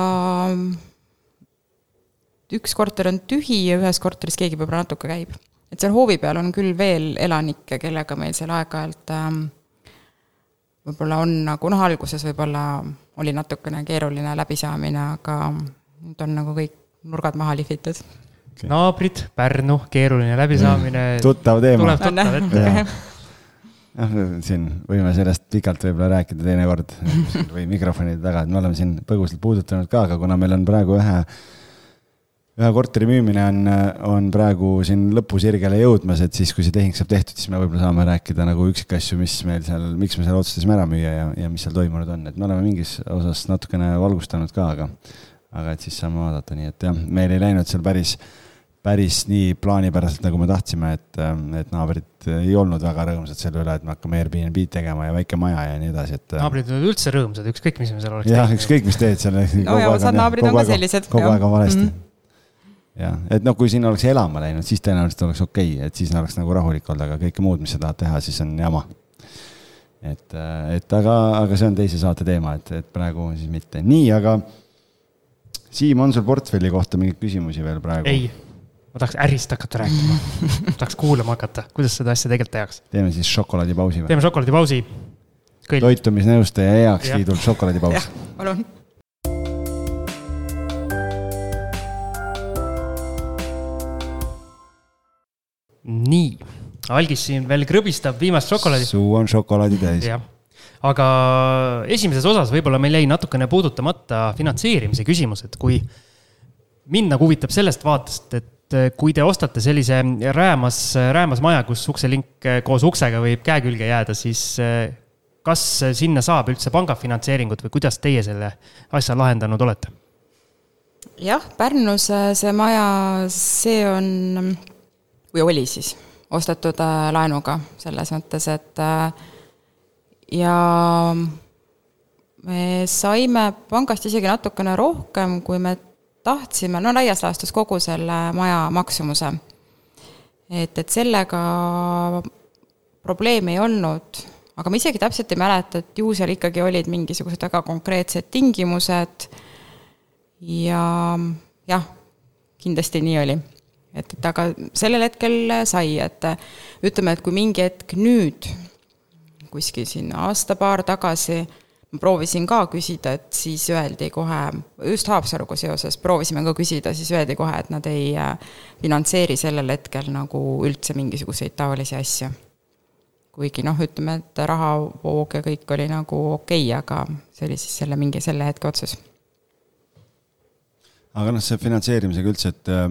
üks korter on tühi ja ühes korteris keegi võib-olla natuke käib. et seal hoovi peal on küll veel elanikke, kellega meil seal aeg-ajalt ähm, võib-olla on nagu noh, alguses võib-olla oli natukene keeruline läbisaamine, aga nüüd on nagu kõik nurgad maha lihvitud. Okay.. naabrid, Pärnu, keeruline läbisaamine. Mm.. tuttav teema. tuleb tuttav ette. Noh, siin võime sellest pikalt võib-olla rääkida teinekord. Või mikrofonide taga, et me oleme siin põgusalt puudutanud ka, aga kuna meil on praegu ühe ühe korteri müümine on, on praegu siin lõpusirgele jõudmas, et siis, kui see tehing saab tehtud, siis me võib-olla saame rääkida nagu üksikasju, mis meil seal, miks me seal otsustasime ära müüa ja, ja mis seal toimunud on, et me oleme mingis osas natukene valgustanud ka, aga, aga et siis saame vaadata, nii et jah, meil ei läinud seal päris, päris nii plaanipäraselt, nagu me tahtsime, et, et naabrid ei olnud väga rõõmsad selle üle, et me hakkame Airbnb-d tegema ja väike maja ja nii edasi, et. naabrid on üldse rõõmsad, ükskõik, mis me seal oleks teinud. jah, ükskõik, mis teed seal. no ja osad naabrid on ka sellised. kogu aeg on valesti mm. -hmm jah, et noh, kui sinna oleks elama läinud, siis tõenäoliselt oleks okei okay,, et siis oleks nagu rahulik olla, aga kõike muud, mis sa tahad teha, siis on jama. et, et aga, aga see on teise saate teema, et, et praegu siis mitte. nii, aga Siim, on sul portfelli kohta mingeid küsimusi veel praegu? ei, ma tahaks ärist hakata rääkima tahaks kuulama hakata, kuidas seda asja tegelikult tehakse. teeme siis šokolaadipausi või? teeme šokolaadipausi. toitumisnõustaja heakskiidul šokolaadipaus. palun nii, algis siin veel krõbistab viimast šokolaadi. suu on šokolaadi täis. jah, aga esimeses osas võib-olla meil jäi natukene puudutamata finantseerimise küsimus, et kui mind nagu huvitab sellest vaatest, et kui te ostate sellise räämas, räämas maja, kus ukselink koos uksega võib käe külge jääda, siis kas sinna saab üldse pangafinantseeringut või kuidas teie selle asja lahendanud olete? jah, Pärnus see maja, see on või oli siis, ostetud äh, laenuga, selles mõttes, et äh, ja me saime pangast isegi natukene rohkem, kui me tahtsime, no laias laastus kogu selle maja maksumuse. et, et sellega probleemi ei olnud, aga ma isegi täpselt ei mäleta, et ju seal ikkagi olid mingisugused väga konkreetsed tingimused ja jah, kindlasti nii oli et, et aga sellel hetkel sai, et ütleme, et kui mingi hetk nüüd, kuskil siin aasta-paar tagasi, ma proovisin ka küsida, et siis öeldi kohe, just Haapsaluga seoses proovisime ka küsida, siis öeldi kohe, et nad ei äh, finantseeri sellel hetkel nagu üldse mingisuguseid taolisi asju. kuigi noh, ütleme, et rahavoog ja kõik oli nagu okei okay,, aga see oli siis selle mingi selle hetke otsus. aga noh, see finantseerimisega üldse, et äh,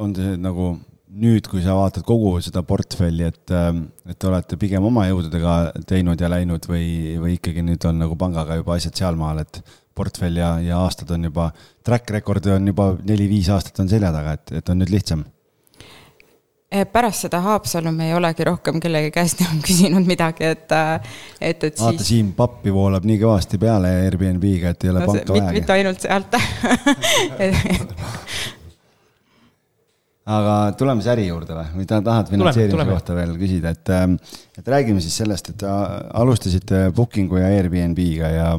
on see nagu nüüd, kui sa vaatad kogu seda portfelli, et, ähm, et olete pigem oma jõududega teinud ja läinud või, või ikkagi nüüd on nagu pangaga juba asjad sealmaal, et portfell ja, ja aastad on juba, track record on juba neli-viis aastat on selja taga, et, et on nüüd lihtsam? Eh, pärast seda Haapsalu me ei olegi rohkem kellegi käest enam küsinud midagi, et, äh, et, et siis. vaata, Siim, pappi voolab nii kõvasti peale Airbnb-ga, et ei ole no, panka vajagi. mitte ainult sealt aga tuleme siis äri juurde või, või tahad finantseerimise kohta veel küsida, et, ähm, et räägime siis sellest, et alustasite Booking'u ja Airbnb-ga ja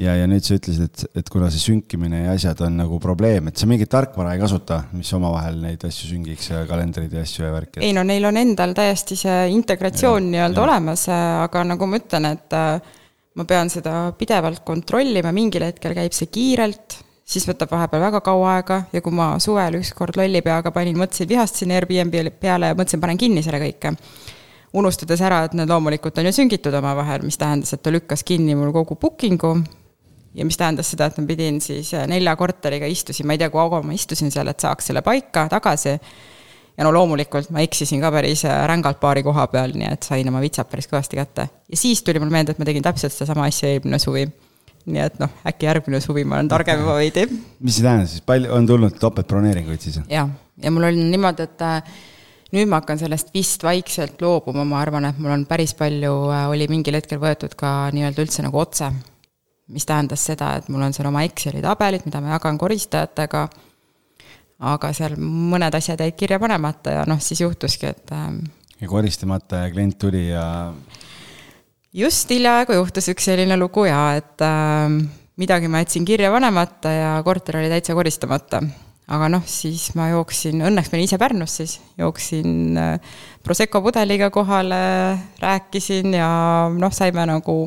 ja, ja nüüd sa ütlesid, et, et kuna see sünkimine ja asjad on nagu probleem, et sa mingit tarkvara ei kasuta, mis omavahel neid asju süngiks ja kalendrid ja asju ja värki? ei no neil on endal täiesti see integratsioon nii-öelda olemas, aga nagu ma ütlen, et äh, ma pean seda pidevalt kontrollima, mingil hetkel käib see kiirelt siis võtab vahepeal väga kaua aega ja kui ma suvel ükskord lolli peaga panin, mõtlesin, vihastasin Airbnb peale ja mõtlesin, panen kinni selle kõike. unustades ära, et need loomulikult on ju süngitud omavahel, mis tähendas, et ta lükkas kinni mul kogu booking'u ja mis tähendas seda, et ma pidin siis äh, nelja korteriga istusin, ma ei tea, kui kaua ma istusin seal, et saaks selle paika tagasi. ja no loomulikult ma eksisin ka päris äh, rängalt paari koha peal, nii et sain oma vitsad päris kõvasti kätte. ja siis tuli mul meelde, et ma tegin täpselt sedasama asja eelmine suvi nii et noh, äkki järgmine suvi ma olen targem juba veidi. mis see tähendab siis, palju on tulnud topeltbroneeringuid siis? jah, ja mul on niimoodi, et äh, nüüd ma hakkan sellest vist vaikselt loobuma, ma arvan, et mul on päris palju, äh, oli mingil hetkel võetud ka nii-öelda üldse nagu otse. mis tähendas seda, et mul on seal oma Exceli tabelid, mida ma jagan koristajatega, aga seal mõned asjad jäid kirja panemata ja noh, siis juhtuski, et ähm, ja koristamata ja klient tuli ja just hiljaaegu juhtus üks selline lugu ja et äh, midagi ma jätsin kirja panemata ja korter oli täitsa koristamata. aga noh, siis ma jooksin, õnneks ma olin ise Pärnus siis, jooksin äh, Prosecco pudeliga kohale, rääkisin ja noh, saime nagu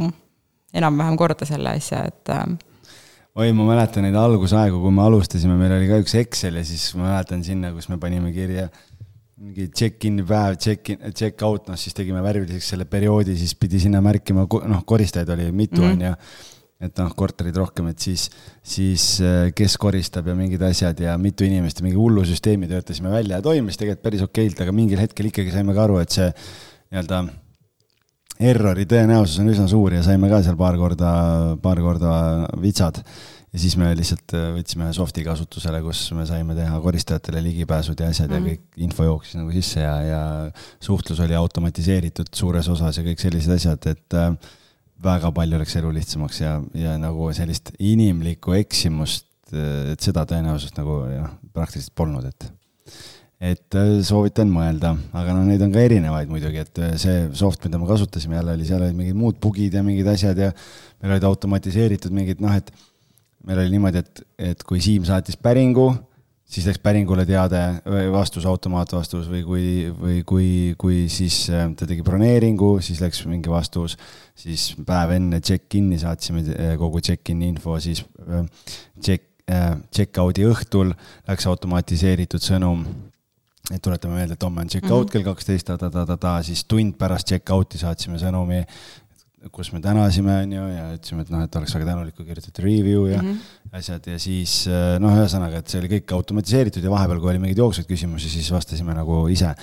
enam-vähem korda selle asja, et äh, oi, ma mäletan neid algusaegu, kui me alustasime, meil oli ka üks Excel ja siis ma mäletan sinna, kus me panime kirja mingi check-in'i päev, check-in, check-out, noh siis tegime värviliseks selle perioodi, siis pidi sinna märkima, noh, koristajaid oli mitu, mhm. on ju. et noh, korterid rohkem, et siis, siis äh, kes koristab ja mingid asjad ja mitu inimest ja mingi hullu süsteemi töötasime välja ja toimis tegelikult päris okeilt, aga mingil hetkel ikkagi saime ka aru, et see nii-öelda errori tõenäosus on üsna suur ja saime ka seal paar korda, paar korda vitsad ja siis me lihtsalt äh, võtsime ühe soft'i kasutusele, kus me saime teha koristajatele ligipääsud ja asjad mm -hmm. ja mhm. kõik info jooksis nagu sisse ja, ja suhtlus oli automatiseeritud suures osas ja kõik sellised asjad, et äh, väga palju läks elu lihtsamaks ja, ja nagu sellist inimlikku eksimust, äh, et seda tõenäosust nagu jah, praktiliselt polnud, et et äh, soovitan mõelda, aga noh, neid on ka erinevaid muidugi, et see soft, mida me kasutasime jälle oli, seal olid mingid muud bugid ja mingid asjad ja meil olid automatiseeritud mingid noh, et meil oli niimoodi, et, et kui Siim saatis päringu, siis läks päringule teade või vastus, automaatvastus või kui, või kui, kui siis äh, ta tegi broneeringu, siis läks mingi vastus, siis päev enne check-in'i saatsime äh, kogu check-in'i info, siis äh, check, check-out'i õhtul läks automatiseeritud sõnum et tuletame meelde, et homme on check-out mm -hmm. kell kaksteist, ta-ta-ta-ta, siis tund pärast check-out'i saatsime sõnumi, kus me tänasime, on ju, ja ütlesime, et noh, et oleks väga tänulik, kui kirjutati review ja mm -hmm. asjad ja siis noh, ühesõnaga, et see oli kõik automatiseeritud ja vahepeal, kui oli mingeid jooksvaid küsimusi, siis vastasime nagu ise.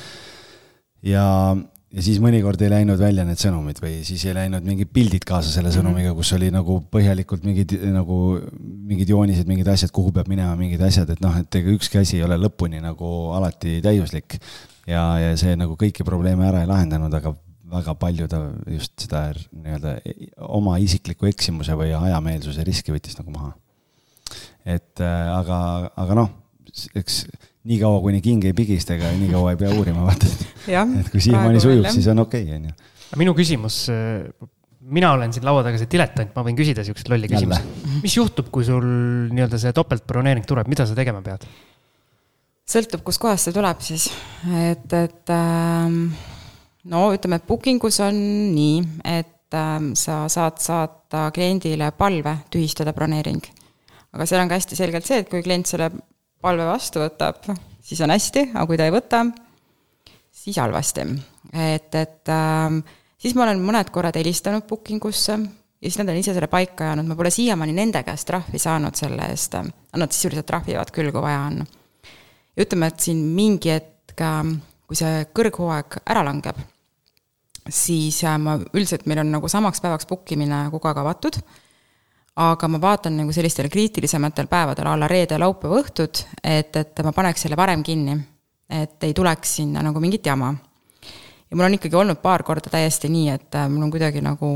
ja, ja siis mõnikord ei läinud välja need sõnumid või siis ei läinud mingid pildid kaasa selle mhm. sõnumiga, kus oli nagu põhjalikult mingid nagu mingid joonised, mingid asjad, kuhu peab minema, mingid asjad, et noh, et ega ükski asi ei ole lõpuni nagu alati täiuslik. ja, ja see nagu kõiki probleeme ära ei lahendanud, aga väga palju ta just seda nii-öelda oma isikliku eksimuse või hajameelsuse riski võttis nagu maha. et äh, aga, aga noh, eks niikaua, kuni king ei pigista, ega nii kaua ei pea uurima, vaata. et kui siiamaani sujub, siis on okei okay,, on ju. minu küsimus, äh, mina olen siin laua taga see diletant, ma võin küsida siukseid lolli küsimusi. mis juhtub, kui sul nii-öelda see topeltbroneering tuleb, mida sa tegema pead? sõltub, kuskohast see tuleb siis, et, et ähm no ütleme, et booking us on nii, et äh, sa saad saata kliendile palve tühistada broneering. aga seal on ka hästi selgelt see, et kui klient selle palve vastu võtab, siis on hästi, aga kui ta ei võta, siis halvasti. et, et äh, siis ma olen mõned korrad helistanud booking usse ja siis nad on ise selle paika ajanud, ma pole siiamaani nende käest trahvi saanud selle eest, nad sisuliselt trahvivad küll, kui vaja on. ja ütleme, et siin mingi hetk, äh, kui see kõrghooaeg ära langeb siis äh, ma üldiselt, meil on nagu samaks päevaks book imine kogu aeg avatud, aga ma vaatan nagu sellistel kriitilisematel päevadel, a la reede, laupäeva õhtud, et, et ma paneks selle varem kinni. et ei tuleks sinna nagu mingit jama. ja mul on ikkagi olnud paar korda täiesti nii, et äh, mul on kuidagi nagu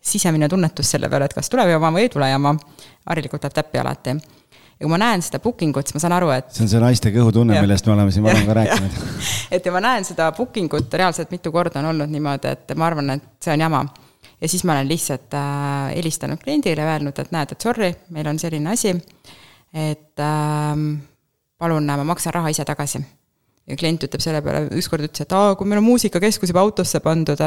sisemine tunnetus selle peale, et kas tuleb jama või ei tule jama, harilikult läheb täppi alati ja kui ma näen seda booking ut, siis ma saan aru, et. see on see naiste kõhutunne, millest me oleme siin varem ka rääkinud. et ja ma näen seda booking ut reaalselt mitu korda on olnud niimoodi, et ma arvan, et see on jama. ja siis ma olen lihtsalt äh, helistanud kliendile, öelnud, et näed, et sorry, meil on selline asi, et äh, palun, ma maksan raha ise tagasi. ja klient ütleb selle peale, ükskord ütles, et aa, kui meil on muusikakeskus juba autosse pandud,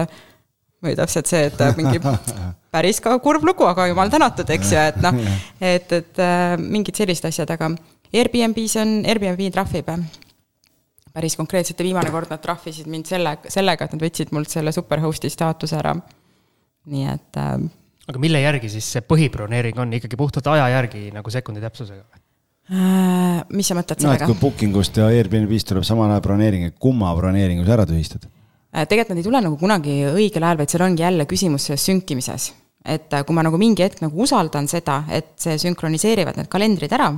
või täpselt see, et mingi päris ka kurb lugu, aga jumal tänatud, eks ju, et noh, et, et äh, mingid sellised asjad, aga Airbnb-s on, Airbnb trahvib päris konkreetselt ja viimane kord nad trahvisid mind selle, sellega, et nad võtsid mult selle superhost'i staatuse ära. nii et äh,. aga mille järgi siis see põhibroneering on ikkagi puhtalt aja järgi nagu sekundi täpsusega või? Äh, mis sa mõtled sellega no,? kui booking ust ja Airbnb-st tuleb samal ajal broneering, et kumma broneeringu sa ära tühistad? Äh, tegelikult nad ei tule nagu kunagi õigel ajal, vaid seal ongi jälle küsimus selles sünkimises. et äh, kui ma nagu mingi hetk nagu usaldan seda, et see sünkroniseerivad need kalendrid ära,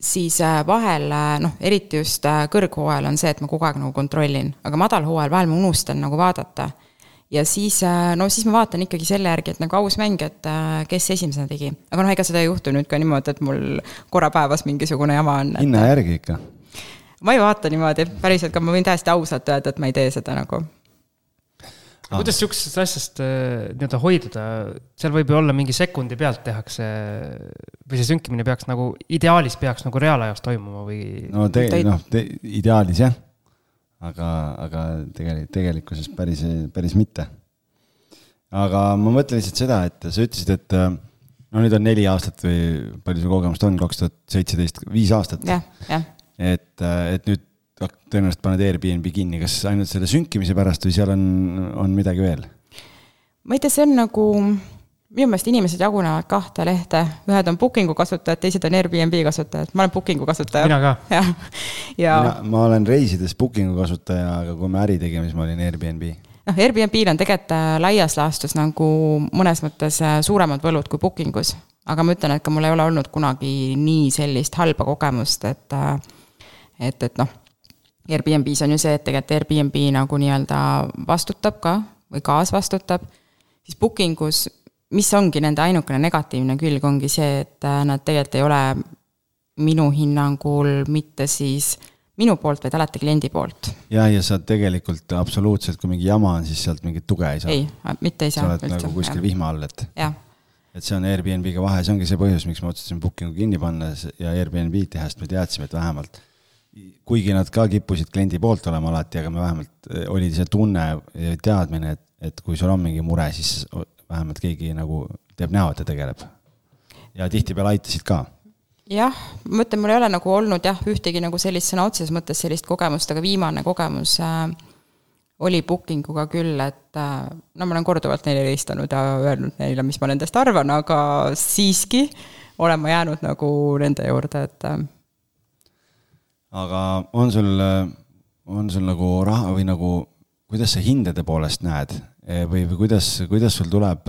siis äh, vahel noh, eriti just kõrghooajal on see, et ma kogu aeg nagu kontrollin, aga madalhooajal vahel ma unustan nagu vaadata. ja siis, no siis ma vaatan ikkagi selle järgi, et nagu aus mäng, et kes esimesena tegi. aga noh, ega seda ei juhtu nüüd ka niimoodi, et mul korra päevas mingisugune jama on hinna järgi ikka? Ma ei vaata niimoodi, päriselt ka, ma võin täiesti ausalt öelda, et ma ei tee seda nagu ah.. kuidas sihukesest asjast äh, nii-öelda hoiduda, seal võib ju olla mingi sekundi pealt tehakse või see sünkimine peaks nagu, ideaalis peaks nagu reaalajas toimuma või? no te, noh te,, ideaalis jah, aga, aga tegelikult, tegelikkuses päris, päris mitte. aga ma mõtlen lihtsalt seda, et sa ütlesid, et äh, no nüüd on neli aastat või palju sul kogemust on, kaks tuhat seitseteist, viis aastat. jah, jah. Et, et nüüd tõenäoliselt paned Airbnb kinni, kas ainult selle sünkimise pärast või seal on, on midagi veel? ma ei tea, see on nagu, minu meelest inimesed jagunevad kahte lehte, ühed on booking'u kasutajad, teised on Airbnb kasutajad, ma olen booking'u kasutaja. mina ka. jah, ja. ma olen reisides booking'u kasutaja, aga kui me äri tegime, siis ma olin Airbnb noh, Airbnb-l on tegelikult äh, laias laastus nagu mõnes mõttes äh, suuremad võlud kui booking us. aga ma ütlen, et ka mul ei ole olnud kunagi nii sellist halba kogemust, et, äh, et, et noh Airbnb-s on ju see, et tegelikult Airbnb nagu nii-öelda vastutab ka või kaasvastutab, siis booking us, mis ongi nende ainukene negatiivne külg, ongi see, et äh, nad tegelikult ei ole minu hinnangul mitte siis minu poolt, vaid alati kliendi poolt. ja, ja sa tegelikult absoluutselt, kui mingi jama on, siis sealt mingit tuge ei saa. ei, mitte ei saa. sa oled üldse, nagu kuskil jah. vihma all, et. et see on Airbnb-ga vahe, see ongi see põhjus, miks ma otsustasin booking'u kinni panna ja Airbnb-d teha, sest me teadsime, et vähemalt kuigi nad ka kippusid kliendi poolt olema alati, aga me vähemalt, eh, oli see tunne ja teadmine, et, et kui sul on mingi mure, siis vähemalt keegi nagu teeb näo, et ta tegeleb. ja tihtipeale aitasid ka. jah, ma ütlen, mul ei ole nagu olnud jah, ühtegi nagu sellist sõna otseses mõttes sellist kogemust, aga viimane kogemus äh, oli booking uga küll, et äh, no ma olen korduvalt neile helistanud ja öelnud neile, mis ma nendest arvan, aga siiski olen ma jäänud nagu nende juurde, et äh, aga on sul, on sul nagu raha või nagu, kuidas sa hindade poolest näed või, või kuidas, kuidas sul tuleb,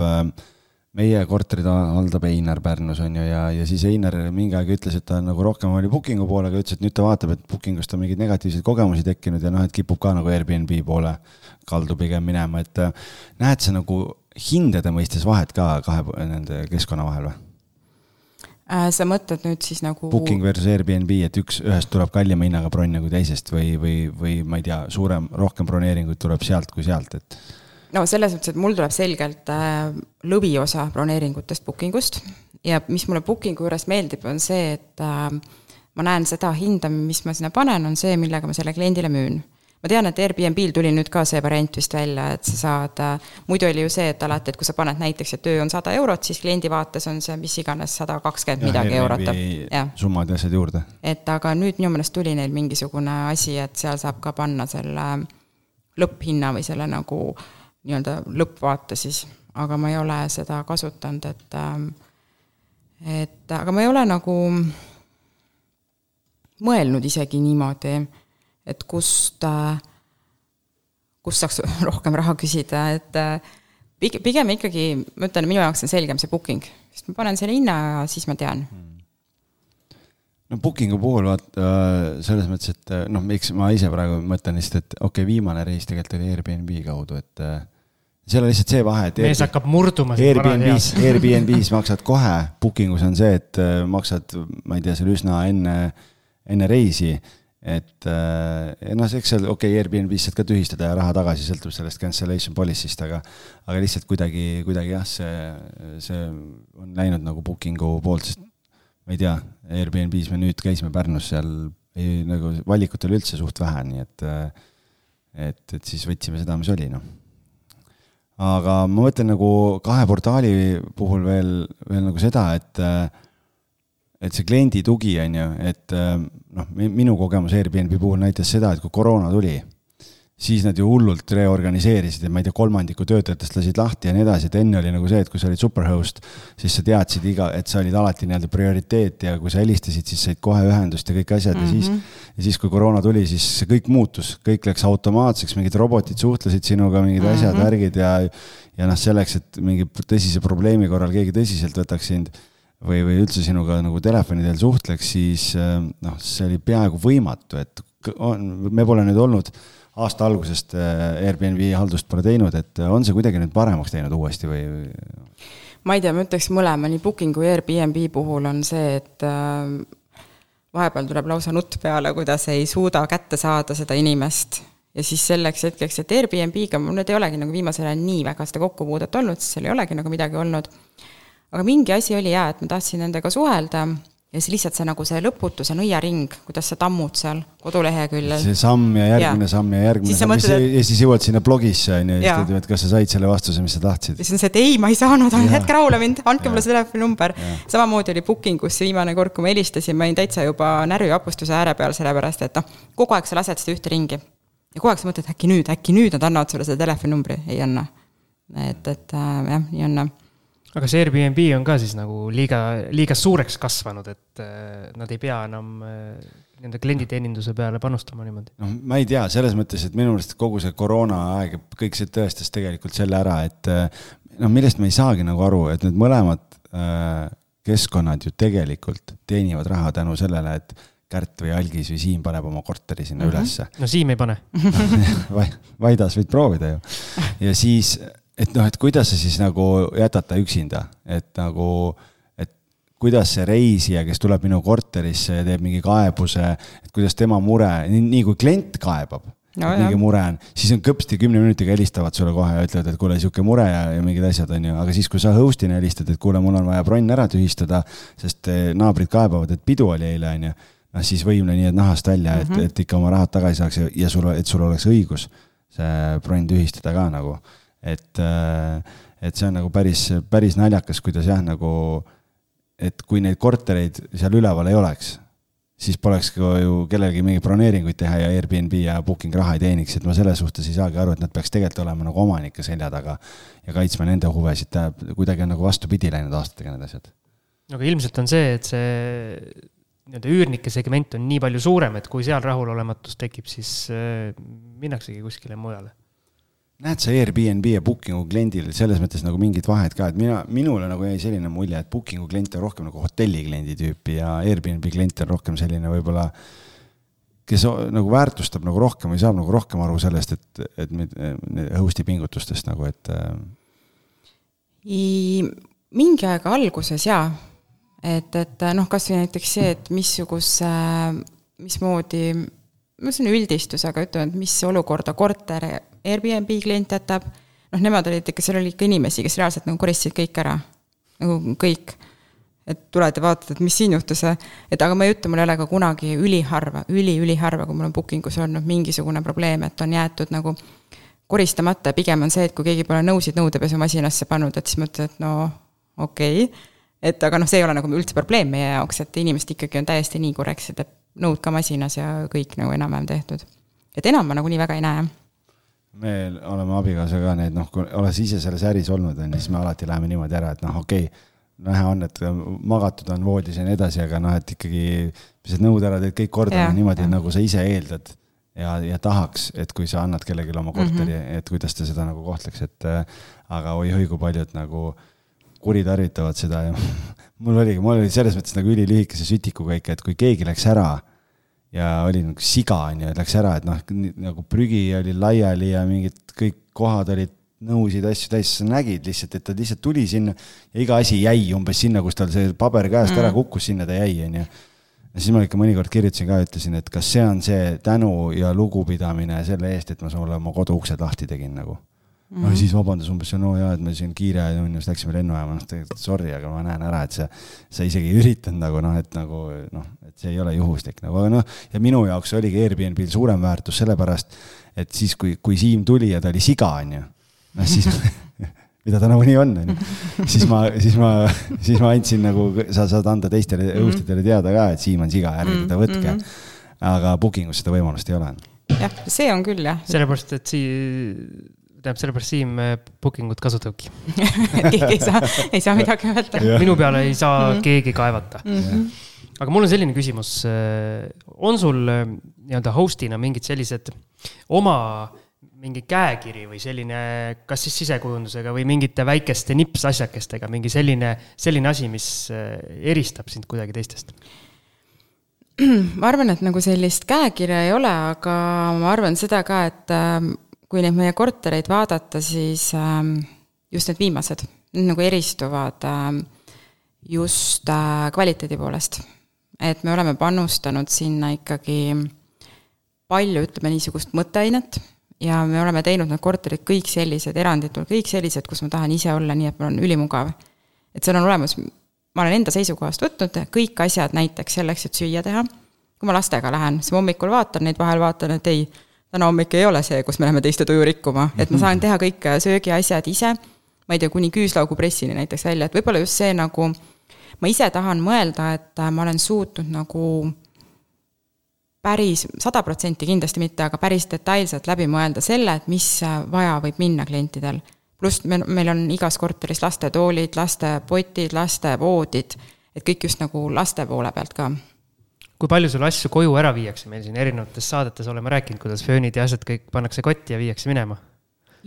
meie korterid haldab Einar Pärnus on ju, ja, ja siis Einar mingi aeg ütles, et ta nagu rohkem oli booking'u poole, aga ütles, et nüüd ta vaatab, et booking ust on mingeid negatiivseid kogemusi tekkinud ja noh, et kipub ka nagu Airbnb poole kaldu pigem minema, et näed sa nagu hindade mõistes vahet ka kahe nende keskkonna vahel või? Äh, sa mõtled nüüd siis nagu. Booking versus Airbnb, et üks, ühest tuleb kallima hinnaga bronn kui teisest või, või, või ma ei tea, suurem, rohkem broneeringuid tuleb sealt kui sealt, et. no selles mõttes, et mul tuleb selgelt äh, lõviosa broneeringutest booking ust ja mis mulle booking'u juures meeldib, on see, et äh, ma näen seda hinda, mis ma sinna panen, on see, millega ma selle kliendile müün ma tean, et Airbnb-l tuli nüüd ka see variant vist välja, et sa saad, äh, muidu oli ju see, et alati, et kui sa paned näiteks, et öö on sada eurot, siis kliendi vaates on see mis iganes sada kakskümmend midagi eurot. summad ja asjad juurde. et aga nüüd minu meelest tuli neil mingisugune asi, et seal saab ka panna selle lõpphinna või selle nagu nii-öelda lõppvaate siis, aga ma ei ole seda kasutanud, et ähm, et aga ma ei ole nagu mõelnud isegi niimoodi et kust, kust saaks rohkem raha küsida, et pigem, pigem ikkagi, ma ütlen, minu jaoks on selgem see booking, sest ma panen selle hinna ja siis ma tean. No booking'u puhul vaata selles mõttes, et noh, miks ma ise praegu mõtlen lihtsalt, et okei okay,, viimane reis tegelikult oli Airbnb kaudu, et seal on lihtsalt see vahe, et mees hakkab murduma. Airbnb-s, Airbnb-s maksad kohe, booking us on see, et maksad, ma ei tea, seal üsna enne, enne reisi et eh, noh, eks seal, okei okay,, Airbnb-s saad ka tühistada ja raha tagasi, sõltub sellest cancellation policy'st, aga aga lihtsalt kuidagi, kuidagi jah, see, see on läinud nagu booking'u poolt, sest ma ei tea, Airbnb-s me nüüd käisime Pärnus, seal ei, nagu valikut oli üldse suht vähe, nii et et, et siis võtsime seda, mis oli, noh. aga ma mõtlen nagu kahe portaali puhul veel, veel nagu seda, et et see kliendi tugi, on ju, et noh, minu kogemus Airbnb puhul näitas seda, et kui koroona tuli, siis nad ju hullult reorganiseerisid ja ma ei tea, kolmandiku töötajatest lasid lahti ja nii edasi, et enne oli nagu see, et kui sa olid superhost, siis sa teadsid iga, et sa olid alati nii-öelda prioriteet ja kui sa helistasid, siis said kohe ühendust ja kõik asjad mm -hmm. ja siis, mhm. ja siis, kui koroona tuli, siis see kõik muutus, kõik läks automaatseks, mingid robotid suhtlesid sinuga, mingid mm -hmm. asjad, värgid ja, ja noh, selleks, et mingi tõsise probleemi korral keegi tõsiselt võtaks sind või, või üldse sinuga nagu telefoni teel suhtleks, siis noh, see oli peaaegu võimatu, et on, me pole nüüd olnud aasta algusest Airbnb haldust pole teinud, et on see kuidagi nüüd paremaks teinud uuesti või? ma ei tea, ma ütleks mõlema, nii Booking kui Airbnb puhul on see, et vahepeal tuleb lausa nutt peale, kuidas ei suuda kätte saada seda inimest ja siis selleks hetkeks, et Airbnb-ga mul nüüd ei olegi nagu viimasel ajal nii väga seda kokkupuudet olnud, sest seal ei olegi nagu midagi olnud. Aga mingi asi oli jaa, et ma tahtsin nendega suhelda ja siis lihtsalt see nagu see lõputu, see nõiaring, kuidas sa tammud seal koduleheküljel. see samm ja järgmine ja. samm ja järgmine samm mõtled, ja siis jõuad sinna blogisse on ju, ja siis ütled, et kas sa said selle vastuse, mis sa tahtsid. siis on see, et ei, ma ei saanud, jätke rahule mind, andke mulle see telefoninumber. samamoodi oli booking us viimane kord, kui ma helistasin, ma olin täitsa juba närvi vapustuse ääre peal, sellepärast et noh, kogu aeg sa lased seda ühte ringi. ja kogu aeg sa mõtled, äkki nüüd, äkki nüüd nad annavad sulle selle telefoninumbri, ei anna. et, et äh, jah, nii on aga see Airbnb on ka siis nagu liiga, liiga suureks kasvanud, et äh, nad ei pea enam äh, nende klienditeeninduse peale panustama niimoodi? noh, ma ei tea, selles mõttes, et minu meelest kogu see koroonaaeg kõik see tõestas tegelikult selle ära, et äh, noh, millest me ei saagi nagu aru, et need mõlemad keskkonnad ju tegelikult teenivad raha tänu sellele, et Kärt või Algis või Siim paneb oma korteri sinna mm -hmm. ülesse. no Siim ei pane Vaidas võid proovida ju. ja siis et noh, et kuidas sa siis nagu jätad ta üksinda, et nagu, et kuidas see reisija, kes tuleb minu korterisse ja teeb mingi kaebuse, et kuidas tema mure, nii kui klient kaebab no, mingi mure on, siis on kõpsti kümne minutiga helistavad sulle kohe ja ütlevad, et kuule, sihuke mure ja, ja mingid asjad on ju, aga siis, kui sa host'ina helistad, et kuule, mul on vaja bronn ära tühistada, sest eh, naabrid kaebavad, et pidu oli eile, on ju. noh, siis võimle nii, et nahast välja mm, -hmm. et, mhm. et ikka oma rahad tagasi saaks ja, ja sul, et sul oleks õigus see bronn tühistada ka nagu et, äh, et see on nagu päris, päris naljakas, kuidas jah, nagu, et kui neid kortereid seal üleval ei oleks, siis poleks ka ju kellelgi mingeid broneeringuid teha ja Airbnb ja booking raha ei teeniks, et ma selles suhtes ei saagi aru, et nad peaks tegelikult olema nagu omanike selja taga ja kaitsma nende huvesid, kuidagi on nagu vastupidi läinud aastatega need asjad. aga ilmselt on see, et see nii-öelda üürnike segment on nii palju suurem, et kui seal rahulolematus tekib, siis äh, minnaksegi kuskile mujale näed sa Airbnb ja Booking'u kliendil selles mõttes nagu mingit vahet ka, et mina, minule nagu jäi selline mulje, et Booking'u klient on rohkem nagu hotellikliendi tüüpi ja Airbnb klient on rohkem selline võib-olla, kes nagu väärtustab nagu rohkem või saab nagu rohkem aru sellest, et, et host'i pingutustest nagu, et. Äh, mingi aeg alguses jaa, et, et noh, kasvõi näiteks see, et missuguse, mismoodi, see on üldistus, aga ütleme, et mis olukorda korter Airbnb klient jätab, noh, nemad olid ikka, seal oli ikka inimesi, kes reaalselt nagu koristasid kõik ära, nagu kõik. et tuled ja vaatad, et mis siin juhtus, et aga ma ei ütle, mul ei ole ka kunagi üliharva üli,, üli-üliharva, kui mul on booking us olnud mingisugune probleem, et on jäetud nagu koristamata pigem on see, et kui keegi pole nõusid nõudepesumasinasse pannud, et siis mõtled, et no okei okay. et aga noh, see ei ole nagu üldse probleem meie jaoks, et inimesed ikkagi on täiesti nii korrektsed, et nõud ka masinas ja kõik nagu enam-vähem tehtud. et enam ma nagunii väga ei näe me oleme abikaasaga need noh, kui olles ise selles äris olnud, on ju, siis me alati läheme niimoodi ära, et noh, okei okay,, näha on, et magatud on voodis ja nii edasi, aga noh, et ikkagi pesed nõud ära, teed kõik korda niimoodi, nagu sa ise eeldad. ja, ja tahaks, et kui sa annad kellelegi oma korteri mm, -hmm. et kuidas ta seda nagu kohtleks, et äh, aga oi-oi, kui paljud nagu kuritarvitavad seda ja mul oligi, mul oli selles mõttes nagu ülilühikese sütikuga ikka, et kui keegi läks ära ja oli nagu siga, on ju, et läks ära, et noh, nagu prügi oli laiali ja mingid kõik kohad olid nõusid, asju täis, sa nägid lihtsalt, et ta lihtsalt tuli sinna ja iga asi jäi umbes sinna, kus tal see paber käest mm. ära kukkus, sinna ta jäi, on ju. ja siis ma ikka mõnikord kirjutasin ka, ütlesin, et kas see on see tänu ja lugupidamine selle eest, et ma sulle oma kodu uksed lahti tegin nagu Mm -hmm. no siis vabandas umbes, no jaa, et me siin kiire on ju, siis läksime lennujaama, noh tegelikult sorry, aga ma näen ära, et sa, sa isegi ei üritanud nagu noh, et nagu noh, et see ei ole juhuslik nagu, aga noh, ja minu jaoks oligi Airbnb-l suurem väärtus sellepärast, et siis, kui, kui Siim tuli ja ta oli siga, on ju, noh siis mida ta nagunii on, on ju. siis ma, siis ma, siis ma andsin nagu, sa saad anda teistele mm -hmm. teada ka, et Siim on siga, ärge teda võtke mm. -hmm. aga booking us seda võimalust ei ole. jah, see on küll jah. sellepärast, et sii-, tähendab, sellepärast Siim äh, booking ut kasutabki keegi ei saa, ei saa midagi öelda minu peale ei saa mm -hmm. keegi kaevata mm. -hmm. aga mul on selline küsimus. Äh, on sul äh, nii-öelda host'ina mingid sellised oma mingi käekiri või selline, kas siis sisekujundusega või mingite väikeste nipsasjakestega mingi selline, selline asi, mis eristab sind kuidagi teistest? ma arvan, et nagu sellist käekirja ei ole, aga ma arvan seda ka, et ähm, kui neid meie kortereid vaadata, siis ähm, just need viimased, need nagu eristuvad ähm, just äh, kvaliteedi poolest. et me oleme panustanud sinna ikkagi palju, ütleme niisugust mõtteainet ja me oleme teinud need korterid kõik sellised, eranditult kõik sellised, kus ma tahan ise olla, nii et mul on ülimugav. et seal on olemas ma olen enda seisukohast võtnud kõik asjad näiteks selleks, et süüa teha. kui ma lastega lähen, siis ma hommikul vaatan neid, vahel vaatan, et ei, täna hommik ei ole see, kus me läheme teiste tuju rikkuma, et ma saan teha kõik söögiasjad ise. ma ei tea, kuni küüslaugupressini näiteks välja, et võib-olla just see nagu, ma ise tahan mõelda, et ma olen suutnud nagu päris, sada protsenti kindlasti mitte, aga päris detailselt läbi mõelda selle, et mis vaja võib minna klientidel pluss me, meil on igas korteris lastetoolid, lastepotid, lastevoodid, et kõik just nagu laste poole pealt ka. Kui palju sul asju koju ära viiakse, meil siin erinevates saadetes oleme rääkinud, kuidas föönid ja asjad kõik pannakse kotti ja viiakse minema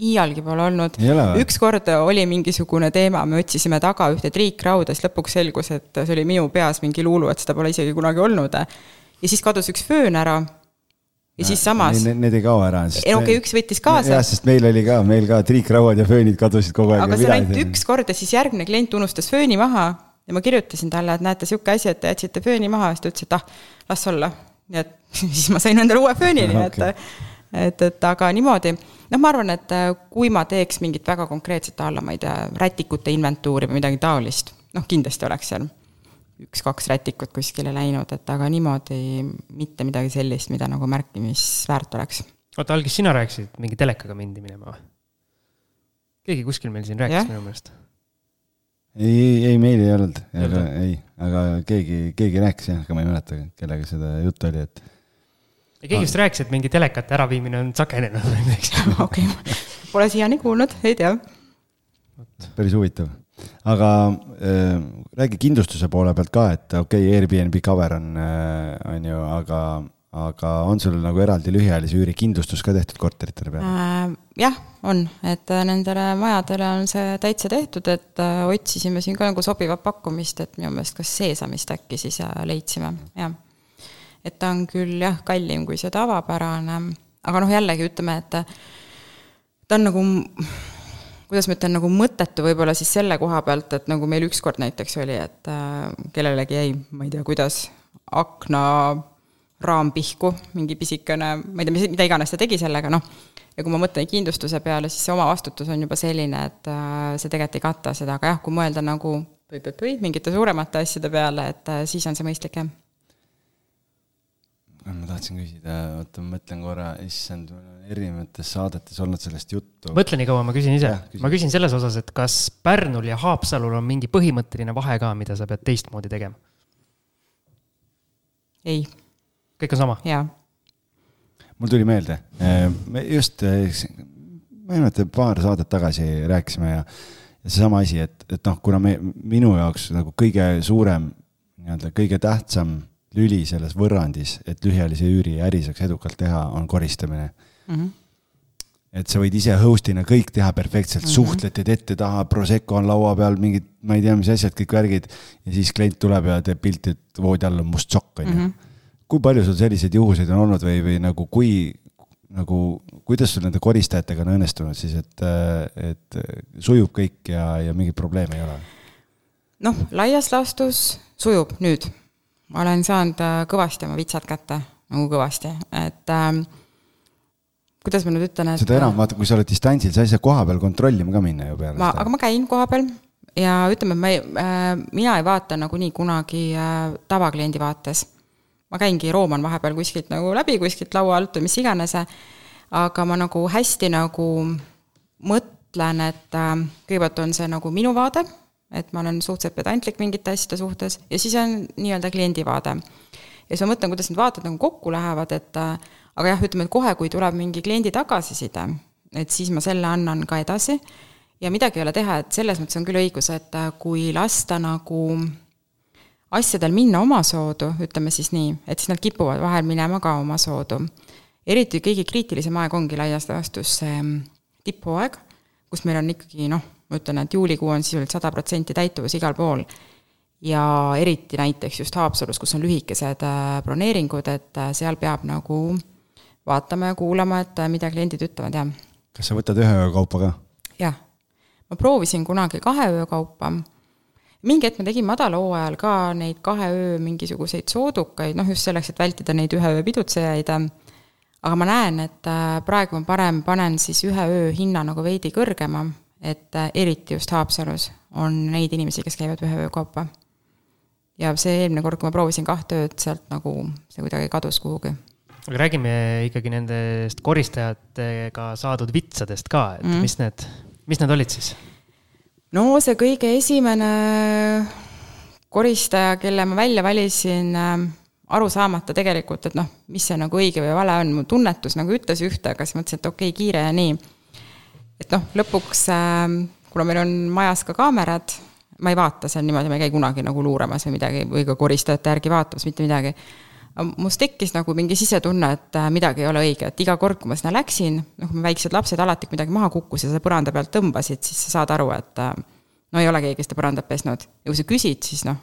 iialgi pole olnud. ükskord oli mingisugune teema, me otsisime taga ühte triikrauda, siis lõpuks selgus, et see oli minu peas mingi luulu, et seda pole isegi kunagi olnud. ja siis kadus üks föön ära ja siis samas. Need ei kao ära. ei okei okay,, üks võttis kaasa. jah, sest meil oli ka, meil ka triikrauad ja föönid kadusid kogu aeg. aga see on ainult üks kord ja siis järgmine klient unustas fööni maha ja ma kirjutasin talle, et näete, sihuke asi, et te jätsite fööni maha, siis ta ütles, et ah, las olla. nii et siis ma sain endale uue fööni, nii et okay., et, et aga niimoodi, noh, ma arvan, et äh, kui ma teeks mingit väga konkreetset alla, ma ei tea, rätikute inventuuri või midagi taolist, noh, kindlasti oleks seal üks-kaks rätikut kuskile läinud, et aga niimoodi mitte midagi sellist, mida nagu märkimisväärt oleks. oota, Algis, sina rääkisid, mingi telekaga mindi minema või? keegi kuskil meil siin rääkis minu meelest. Ei, ei meil ei olnud, aga ei, aga keegi, keegi rääkis jah, aga ma ei mäleta, kellega seda juttu oli, et. keegi vist rääkis, et mingi telekate äraviimine on sagenenud või midagi. okei, pole siiani kuulnud, ei tea. päris huvitav aga äh, räägi kindlustuse poole pealt ka, et okei okay,, Airbnb cover on, äh, on ju, aga, aga on sul nagu eraldi lühiajalise üüri kindlustus ka tehtud korteritele peale äh,? jah, on, et äh, nendele majadele on see täitsa tehtud, et äh, otsisime siin ka nagu sobivat pakkumist, et minu meelest kas Seesamist äkki siis äh, leidsime, jah. et ta on küll jah, kallim kui see tavapärane, aga noh, jällegi ütleme, et ta on nagu kuidas ma ütlen, nagu mõttetu võib-olla siis selle koha pealt, et nagu meil ükskord näiteks oli, et kellelegi jäi, ma ei tea, kuidas, akna raam pihku, mingi pisikene, ma ei tea, mis, mida iganes ta tegi sellega, noh, ja kui ma mõtlen kindlustuse peale, siis see omavastutus on juba selline, et äh, see tegelikult ei kata seda, aga jah, kui mõelda nagu või-või mingite suuremate asjade peale, et äh, siis on see mõistlik, jah ma tahtsin küsida, oota, ma mõtlen korra, issand, mul on erinevates saadetes olnud sellest juttu. mõtle nii kaua, ma küsin ise. ma küsin selles osas, et kas Pärnul ja Haapsalul on mingi põhimõtteline vahe ka, mida sa pead teistmoodi tegema? ei. kõik on sama? jaa. Mul tuli meelde, eh, me just, eh, ma ei mäleta, paar saadet tagasi rääkisime ja, ja seesama asi, et, et noh, kuna me, minu jaoks nagu kõige suurem, nii-öelda kõige tähtsam lüli selles võrrandis, et lühiajalise üüri äri saaks edukalt teha, on koristamine mm. -hmm. et sa võid ise host'ina kõik teha perfektselt mm, -hmm. suhtled, teed ette-taha, Prosecco on laua peal, mingid, ma ei tea, mis asjad, kõik värgid. ja siis klient tuleb ja teeb pilti, et voodi all on must sokk, on ju. Kui palju sul selliseid juhuseid on olnud või, või nagu kui, nagu kuidas sul nende koristajatega on õnnestunud siis, et, et sujub kõik ja, ja mingit probleemi ei ole? noh, laias laastus sujub nüüd ma olen saanud äh, kõvasti oma vitsad kätte, nagu kõvasti, et ähm, kuidas ma nüüd ütlen, et seda enam, vaata, kui sa oled distantsil, sa ei saa koha peal kontrollima ka minna ju peale ma, aga ma käin koha peal ja ütleme, ma ei äh,, mina ei vaata nagunii kunagi äh, tavakliendi vaates. Ma käingi, rooman vahepeal kuskilt nagu läbi, kuskilt laua alt või mis iganes, aga ma nagu hästi nagu mõtlen, et äh, kõigepealt on see nagu minu vaade et ma olen suhteliselt pedantlik mingite asjade suhtes ja siis on nii-öelda kliendi vaade. ja siis ma mõtlen, kuidas need vaated nagu kokku lähevad, et äh, aga jah, ütleme, et kohe, kui tuleb mingi kliendi tagasiside, et siis ma selle annan ka edasi ja midagi ei ole teha, et selles mõttes on küll õigus, et äh, kui lasta nagu asjadel minna omasoodu, ütleme siis nii, et siis nad kipuvad vahel minema ka omasoodu. eriti kõige kriitilisem aeg ongi laias laastus see mm, tipphooaeg, kus meil on ikkagi noh, ma ütlen, et juulikuu on sisuliselt sada protsenti täituvus igal pool. ja eriti näiteks just Haapsalus, kus on lühikesed broneeringud, et seal peab nagu vaatama ja kuulama, et mida kliendid ütlevad, jah. kas sa võtad ühe öö kaupa ka? jah. ma proovisin kunagi kahe öö kaupa mingi hetk ma tegin madalhooajal ka neid kahe öö mingisuguseid soodukaid, noh just selleks, et vältida neid ühe öö pidutsejaid. aga ma näen, et äh, praegu ma parem panen siis ühe öö hinna nagu veidi kõrgema, et äh, eriti just Haapsalus on neid inimesi, kes käivad ühe öö kaupa. ja see eelmine kord, kui ma proovisin kahte ööd, sealt nagu see kuidagi kadus kuhugi aga räägime ikkagi nendest koristajatega saadud vitsadest ka, et mm. mis need, mis need olid siis? No see kõige esimene koristaja, kelle ma välja valisin, äh, aru saamata tegelikult, et noh, mis see nagu õige või vale on, mu tunnetus nagu ütles ühte, aga siis mõtlesin, et okei okay,, kiire ja nii. et noh, lõpuks, äh, kuna meil on majas ka kaamerad, ma ei vaata seal niimoodi, ma ei käi kunagi nagu luuramas või midagi või ka koristajate järgi vaatamas, mitte midagi must tekkis nagu mingi sisetunne, et äh, midagi ei ole õige, et iga kord, kui ma sinna läksin, noh, kui väiksed lapsed alati, kui midagi maha kukkus ja sa põranda pealt tõmbasid, siis sa saad aru, et äh, no ei ole keegi seda põrandat pesnud. ja kui sa küsid, siis noh,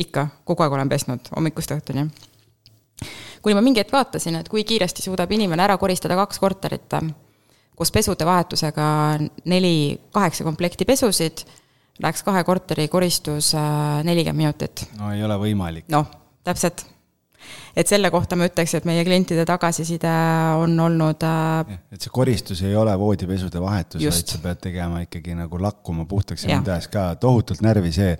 ikka, kogu aeg olen pesnud, hommikust õhtuni. kuni ma mingi hetk vaatasin, et kui kiiresti suudab inimene ära koristada kaks korterit äh, koos pesude vahetusega neli, kaheksa komplekti pesusid, läks kahe korteri koristus nelikümmend minutit. no ei ole võimalik. noh, täpselt et selle kohta ma ütleks, et meie klientide tagasiside on olnud äh, et see koristus ei ole voodipesude vahetus, vaid sa pead tegema ikkagi nagu lakkuma puhtaks ja nende ees ka, tohutult närvi see,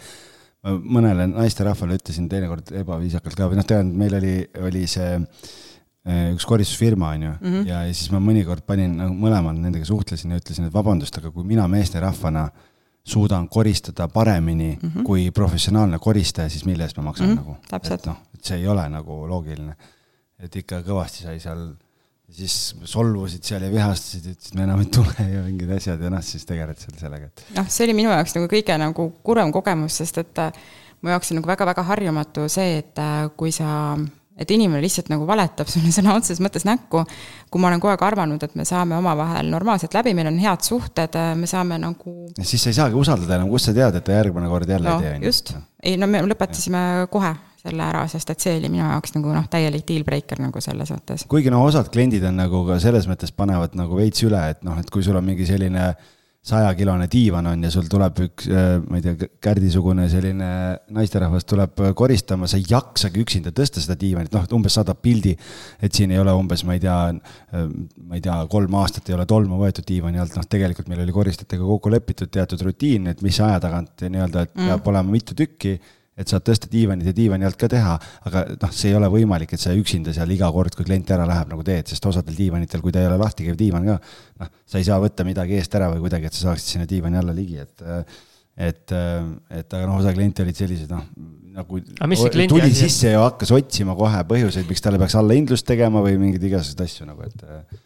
ma mõnele naisterahvale ütlesin teinekord ebaviisakalt ka, või noh, tean, meil oli, oli see äh, üks koristusfirma, on ju mm, -hmm. ja, ja siis ma mõnikord panin nagu mõlemal nendega suhtlesin ja ütlesin, et vabandust, aga kui mina meesterahvana äh, suudan koristada paremini mm -hmm. kui professionaalne koristaja, siis mille eest ma maksan mm -hmm. nagu. et noh, et see ei ole nagu loogiline. et ikka kõvasti sai seal, siis solvusid seal ja vihastasid, ütlesid, me enam ei tule ja mingid asjad ja noh, siis tegeled seal sellega, et. noh, see oli minu jaoks nagu kõige nagu kurvem kogemus, sest et äh, mu jaoks on nagu väga-väga harjumatu see, et äh, kui sa et inimene lihtsalt nagu valetab sulle sõna otseses mõttes näkku, kui ma olen kogu aeg arvanud, et me saame omavahel normaalselt läbi, meil on head suhted, me saame nagu siis sa ei saagi usaldada enam, kust sa tead, et ta järgmine kord jälle no, ei tee, just, ei no me lõpetasime ja. kohe selle ära, sest et see oli minu jaoks nagu noh, täielik deal breaker nagu selles mõttes. kuigi noh, osad kliendid on nagu ka selles mõttes panevad nagu veits üle, et noh, et kui sul on mingi selline äh, sajakilone diivan on ja sul tuleb üks, äh, ma ei tea, Kärdi-sugune selline naisterahvas tuleb koristama, sa ei jaksagi üksinda tõsta seda diivanit, noh, umbes saadab pildi, et siin ei ole umbes, ma ei tea, äh, ma ei tea, kolm aastat ei ole tolmu võetud diivani alt, noh, tegelikult meil oli koristajatega kokku lepitud teatud rutiin, et mis aja tagant nii-öelda, et peab mm. olema mitu tükki et saad tõsta diivanit ja diivani alt ka teha, aga noh, see ei ole võimalik, et sa üksinda seal iga kord, kui klient ära läheb, nagu teed, sest osadel diivanitel, kui ta ei ole lahti käiv diivan ka, noh, sa ei saa võtta midagi eest ära või kuidagi, et sa saaksid sinna diivani alla ligi, et et, et aga noh, osa kliente olid sellised, noh, nagu tuli asi? sisse ja hakkas otsima kohe põhjuseid, miks talle peaks allahindlust tegema või mingeid igasuguseid asju nagu, et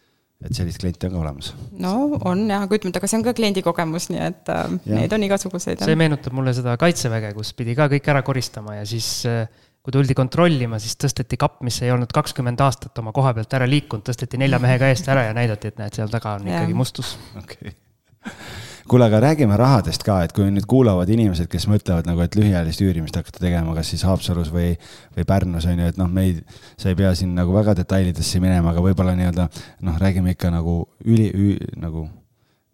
et sellist klienti on ka olemas. no on jah, aga ütleme, et aga see on ka kliendi kogemus, nii et äh, neid on igasuguseid. see meenutab mulle seda kaitseväge, kus pidi ka kõik ära koristama ja siis äh, kui tuldi kontrollima, siis tõsteti kapp, mis ei olnud kakskümmend aastat oma koha pealt ära liikunud, tõsteti nelja mehega eest ära ja näidati, et näed, seal taga on ikkagi mustus. okei okay kuule, aga räägime rahadest ka, et kui nüüd kuulavad inimesed, kes mõtlevad nagu, et lühiajalist üürimist hakata tegema, kas siis Haapsalus või, või Pärnus on ju, et noh, meid, sa ei pea siin nagu väga detailidesse minema, aga võib-olla nii-öelda noh, räägime ikka nagu üli, üli, nagu,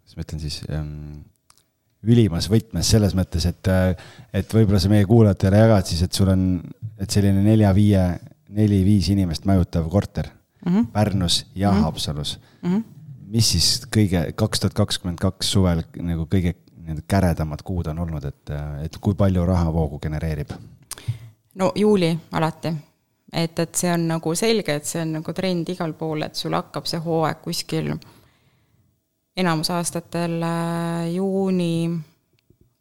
kuidas ma ütlen siis ähm,, ülimas võtmes selles mõttes, et, et võib-olla sa meie kuulajatele jagad siis, et sul on, et selline nelja-viie, neli-viis inimest majutav korter mm -hmm. Pärnus ja mm -hmm. Haapsalus mm. -hmm mis siis kõige, kaks tuhat kakskümmend kaks suvel nagu kõige need käredamad kuud on olnud, et, et kui palju rahavoogu genereerib? no juuli alati. et, et see on nagu selge, et see on nagu trend igal pool, et sul hakkab see hooaeg kuskil enamus aastatel äh, juuni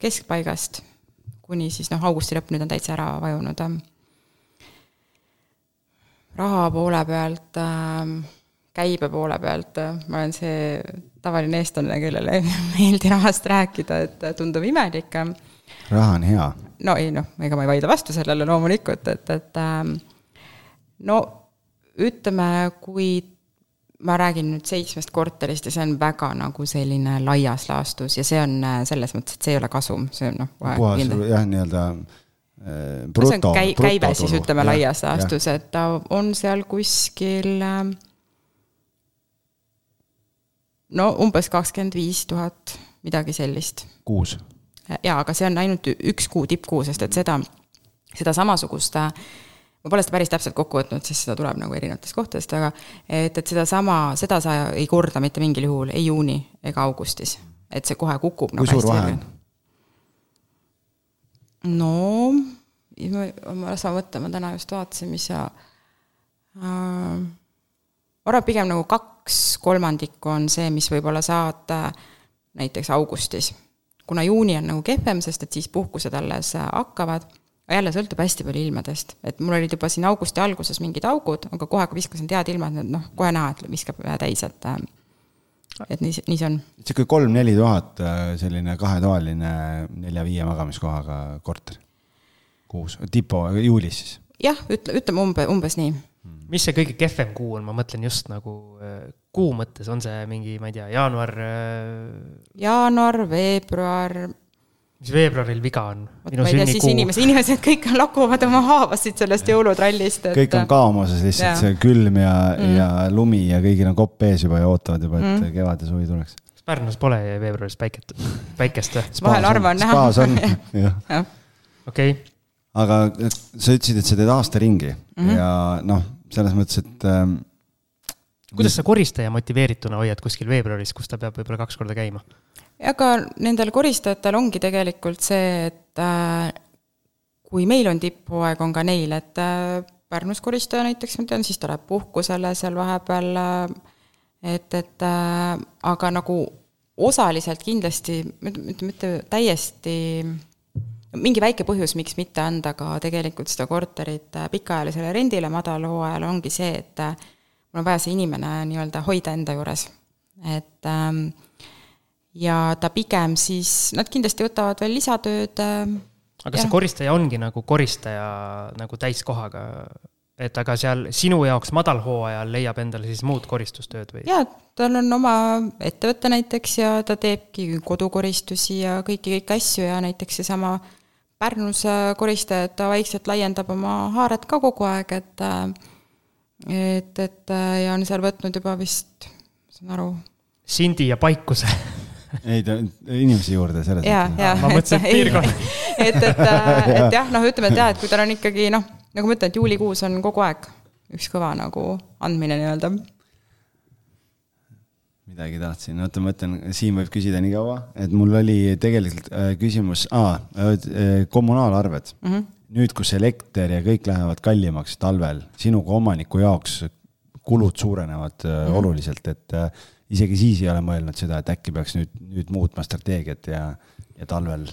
keskpaigast kuni siis noh, augusti lõpp nüüd on täitsa ära vajunud. raha poole pealt äh, käibe poole pealt ma olen see tavaline eestlane, kellele ei meeldi rahast rääkida, et tundub imelik. raha on hea. no ei noh, ega ma ei vaidle vastu sellele loomulikult, et, et ähm, no ütleme, kui ma räägin nüüd seitsmest korterist ja see on väga nagu selline laias laastus ja see on äh, selles mõttes, et see ei ole kasum, see on noh. puhas jah, nii-öelda bruto. käi-, käive siis ütleme laias laastus, et ta on seal kuskil no umbes kakskümmend viis tuhat, midagi sellist. kuus? jaa, aga see on ainult üks kuu tippkuu, sest et seda, seda samasugust ma pole seda päris täpselt kokku võtnud, sest seda tuleb nagu erinevatest kohtadest, aga et, et sedasama, seda sa ei korda mitte mingil juhul ei juuni ega augustis. et see kohe kukub nagu kui suur vahe on? no, ma, ma lasen mõtta, ma täna just vaatasin, mis sa äh,, ma arvan, pigem nagu kaks kolmandikku on see, mis võib-olla saad äh, näiteks augustis. kuna juuni on nagu kehvem, sest et siis puhkused alles äh, hakkavad jälle sõltub hästi palju ilmadest, et mul olid juba siin augusti alguses mingid augud, aga kohe, kui viskasin head ilmad, noh, kohe näha, et viskab täis, et äh, et nii, nii see on. niisugune kolm-neli tuhat, selline kahetoaline nelja-viie magamiskohaga korter kuus, tipo juulis siis? jah, ütle, ütleme umbe, umbes nii. Mis see kõige kehvem kuu on, ma mõtlen just nagu äh, kuu mõttes, on see mingi, ma ei tea, jaanuar? jaanuar, veebruar, mis veebruaril viga on? ma ei tea, siis inimesed, inimesed kõik lakuvad oma haavasid sellest jõulutrallist et.... kõik on kaamoses lihtsalt, see külm ja mm., ja lumi ja kõigil on kopp ees juba ja ootavad juba, et mm. kevad ja suvi tuleks. Pärnus pole veebruaris päiket, päikest või? vahel harva on näha. spaas on, jah. okei. Aga sa ütlesid, et sa teed aasta ringi mm -hmm. ja noh, selles mõttes, et ähm, kuidas sa koristaja motiveerituna hoiad kuskil veebruaris, kus ta peab võib-olla kaks korda käima? aga nendel koristajatel ongi tegelikult see, et äh, kui meil on tipphooaeg, on ka neil, et äh, Pärnus koristaja näiteks, ma tean, siis ta läheb puhkusele seal vahepeal äh,, et, et äh, aga nagu osaliselt kindlasti, mitte, mitte täiesti, mingi väike põhjus, miks mitte anda ka tegelikult seda korterit äh, pikaajalisele rendile madalhooajal, ongi see, et äh, mul on vaja see inimene nii-öelda hoida enda juures. et ähm, ja ta pigem siis, nad kindlasti võtavad veel lisatööd. Äh, aga kas see koristaja ongi nagu koristaja nagu täiskohaga? et aga seal sinu jaoks madalhooajal leiab endale siis muud koristustööd või? jaa, tal on oma ettevõte näiteks ja ta teebki kodukoristusi ja kõiki, kõiki asju ja näiteks seesama äh, koristaja, et ta vaikselt laiendab oma haaret ka kogu aeg, et äh, et, et ja on seal võtnud juba vist, ma saan aru. Sindi ja Paikuse ei ta, inimese juurde selles mõttes. ma mõtlesin, et piirkond. et, et, et jah, noh, ütleme, et jah, et kui tal on ikkagi noh, nagu ma ütlen, et juulikuus on kogu aeg üks kõva nagu andmine nii-öelda. Midagi tahtsin, oota, ma ütlen, Siim võib küsida nii kaua, et mul oli tegelikult äh, küsimus ah,, kommunaalarved mm. -hmm. nüüd, kus elekter ja kõik lähevad kallimaks talvel, sinu kui omaniku jaoks kulud suurenevad mm -hmm. oluliselt, et isegi siis ei ole mõelnud seda, et äkki peaks nüüd, nüüd muutma strateegiat ja, ja talvel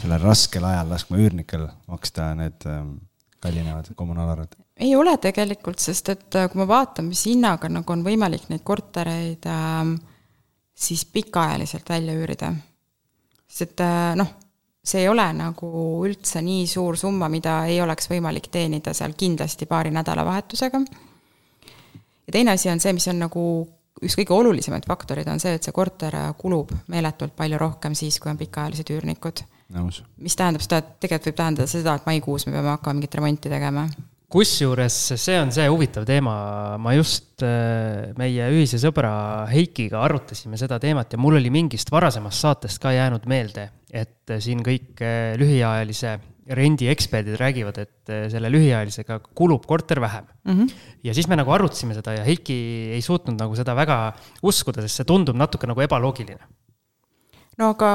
sellel raskel ajal laskma üürnikel maksta need ähm, kallinevad kommunaalarved? Ei ole tegelikult, sest et äh, kui ma vaatan, mis hinnaga nagu on võimalik neid kortereid äh, siis pikaajaliselt välja üürida, sest et äh, noh, see ei ole nagu üldse nii suur summa, mida ei oleks võimalik teenida seal kindlasti paari nädalavahetusega. ja teine asi on see, mis on nagu üks kõige olulisemaid faktoreid on see, et see korter kulub meeletult palju rohkem siis, kui on pikaajalised üürnikud. mis tähendab seda, et tegelikult võib tähendada seda, et maikuus me peame hakkama mingit remonti tegema. Kusjuures see on see huvitav teema, ma just äh, meie ühise sõbra Heikiga arutasime seda teemat ja mul oli mingist varasemast saatest ka jäänud meelde, et siin kõik äh, lühiajalise rendieksperdid räägivad, et selle lühiajalisega kulub korter vähem mm. -hmm. ja siis me nagu arutasime seda ja Heiki ei suutnud nagu seda väga uskuda, sest see tundub natuke nagu ebaloogiline. no aga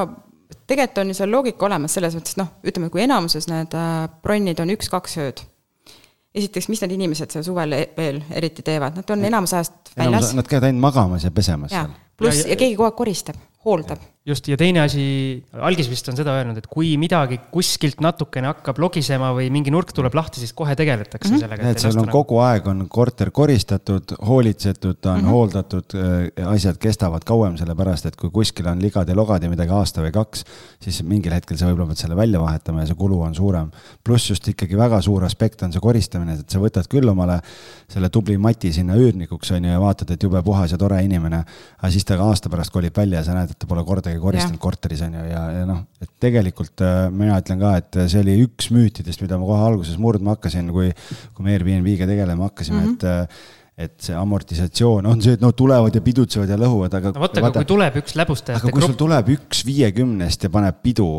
tegelikult on ju seal loogika olemas selles mõttes, noh, ütleme, kui enamuses need äh, bronnid on üks-kaks ööd. Esiteks, mis need inimesed seal suvel e-, veel eriti teevad, nad on enamus ajast väljas. Nad käivad ainult magamas ja pesemas ja. seal. pluss ja, keegi kogu aeg koristab hooldab. Just, ja teine asi, algis vist on seda öelnud, et kui midagi kuskilt natukene hakkab logisema või mingi nurk tuleb lahti, siis kohe tegeletakse mm -hmm. sellega. et seal on nagu... kogu aeg on korter koristatud, hoolitsetud, on mm -hmm. hooldatud, äh, asjad kestavad kauem, sellepärast et kui kuskil on ligad ja logad ja midagi aasta või kaks, siis mingil hetkel sa võib-olla pead selle välja vahetama ja see kulu on suurem. pluss just ikkagi väga suur aspekt on see koristamine, et sa võtad küll omale selle tubli mati sinna üürnikuks, on ju, ja vaatad, et jube puhas ja tore inimene, aga siis ta aasta pärast kolib välja ja sa näed, et ta pole kordagi midagi koristanud korteris on ju, ja, ja noh, et tegelikult äh, mina ütlen ka, et see oli üks müütidest, mida ma kohe alguses murdma hakkasin, kui, kui me Airbnb-ga tegelema hakkasime mm, -hmm. et äh, et see amortisatsioon on see, et no tulevad ja pidutsevad ja lõhuvad, aga. no vot, aga kui tuleb üks läbustajate grupp. aga kui sul tuleb üks viiekümnest ja paneb pidu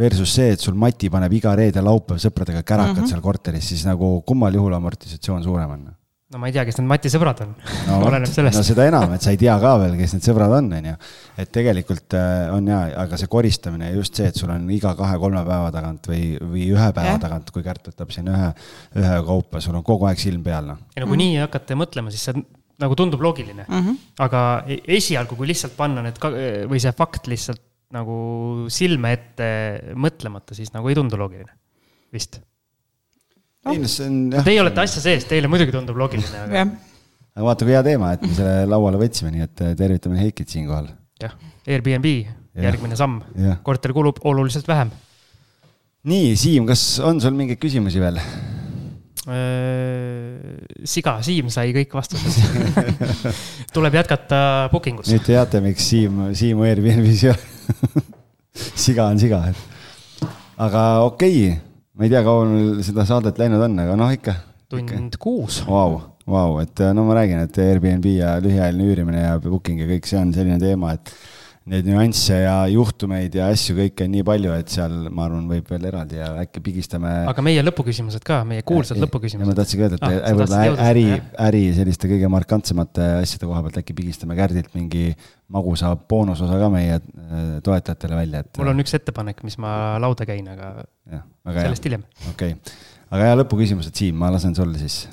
versus see, et sul Mati paneb iga reede-laupäev sõpradega kärakad mm -hmm. seal korteris, siis nagu kummal juhul amortisatsioon suurem on? No ma ei tea, kes need Mati sõbrad on no,. oleneb sellest. no seda enam, et sa ei tea ka veel, kes need sõbrad on, on ju. et tegelikult äh, on ja, aga see koristamine ja just see, et sul on iga kahe-kolme päeva tagant või, või ühe päeva ja. tagant, kui Kärt võtab siin ühe, ühe kaupa, sul on kogu aeg silm peal, noh. ja no kui mm. nii hakata mõtlema, siis see nagu tundub loogiline mm. -hmm. aga e-, esialgu, kui lihtsalt panna need või see fakt lihtsalt nagu silme ette mõtlemata, siis nagu ei tundu loogiline, vist no.. ei noh, jah. Teie olete asja sees, teile muidugi tundub loogiline, aga. aga vaata, kui hea teema, et me selle lauale võtsime, nii et tervitame Heikit siinkohal. jah, Airbnb, järgmine samm, korter kulub oluliselt vähem. nii, Siim, kas on sul mingeid küsimusi veel? Äh, siga, Siim sai kõik vastused tuleb jätkata booking us. nüüd te teate, miks Siim, Siimu Airbnb-s ei ole siga on siga, et. aga okei okay ma ei tea, kaua meil seda saadet läinud on, aga noh, ikka. tund kuus. Vau, vau, et no ma räägin, et Airbnb ja lühiajaline üürimine ja booking ja kõik see on selline teema, et neid nüansse ja juhtumeid ja asju kõike on nii palju, et seal, ma arvan, võib veel eraldi ja äkki pigistame. aga meie lõpuküsimused ka, meie kuulsad lõpuküsimused. ma tahtsingi öelda, et ah, võib-olla äri, äri selliste kõige markantsemate asjade koha pealt äkki pigistame Kärdilt mingi magusa boonusosa ka meie äh, toetajatele välja, et. mul on üks ettepanek, mis ma lauda käin, aga ja, sellest hiljem. okei okay., aga ja lõpuküsimused, Siim, ma lasen sulle siis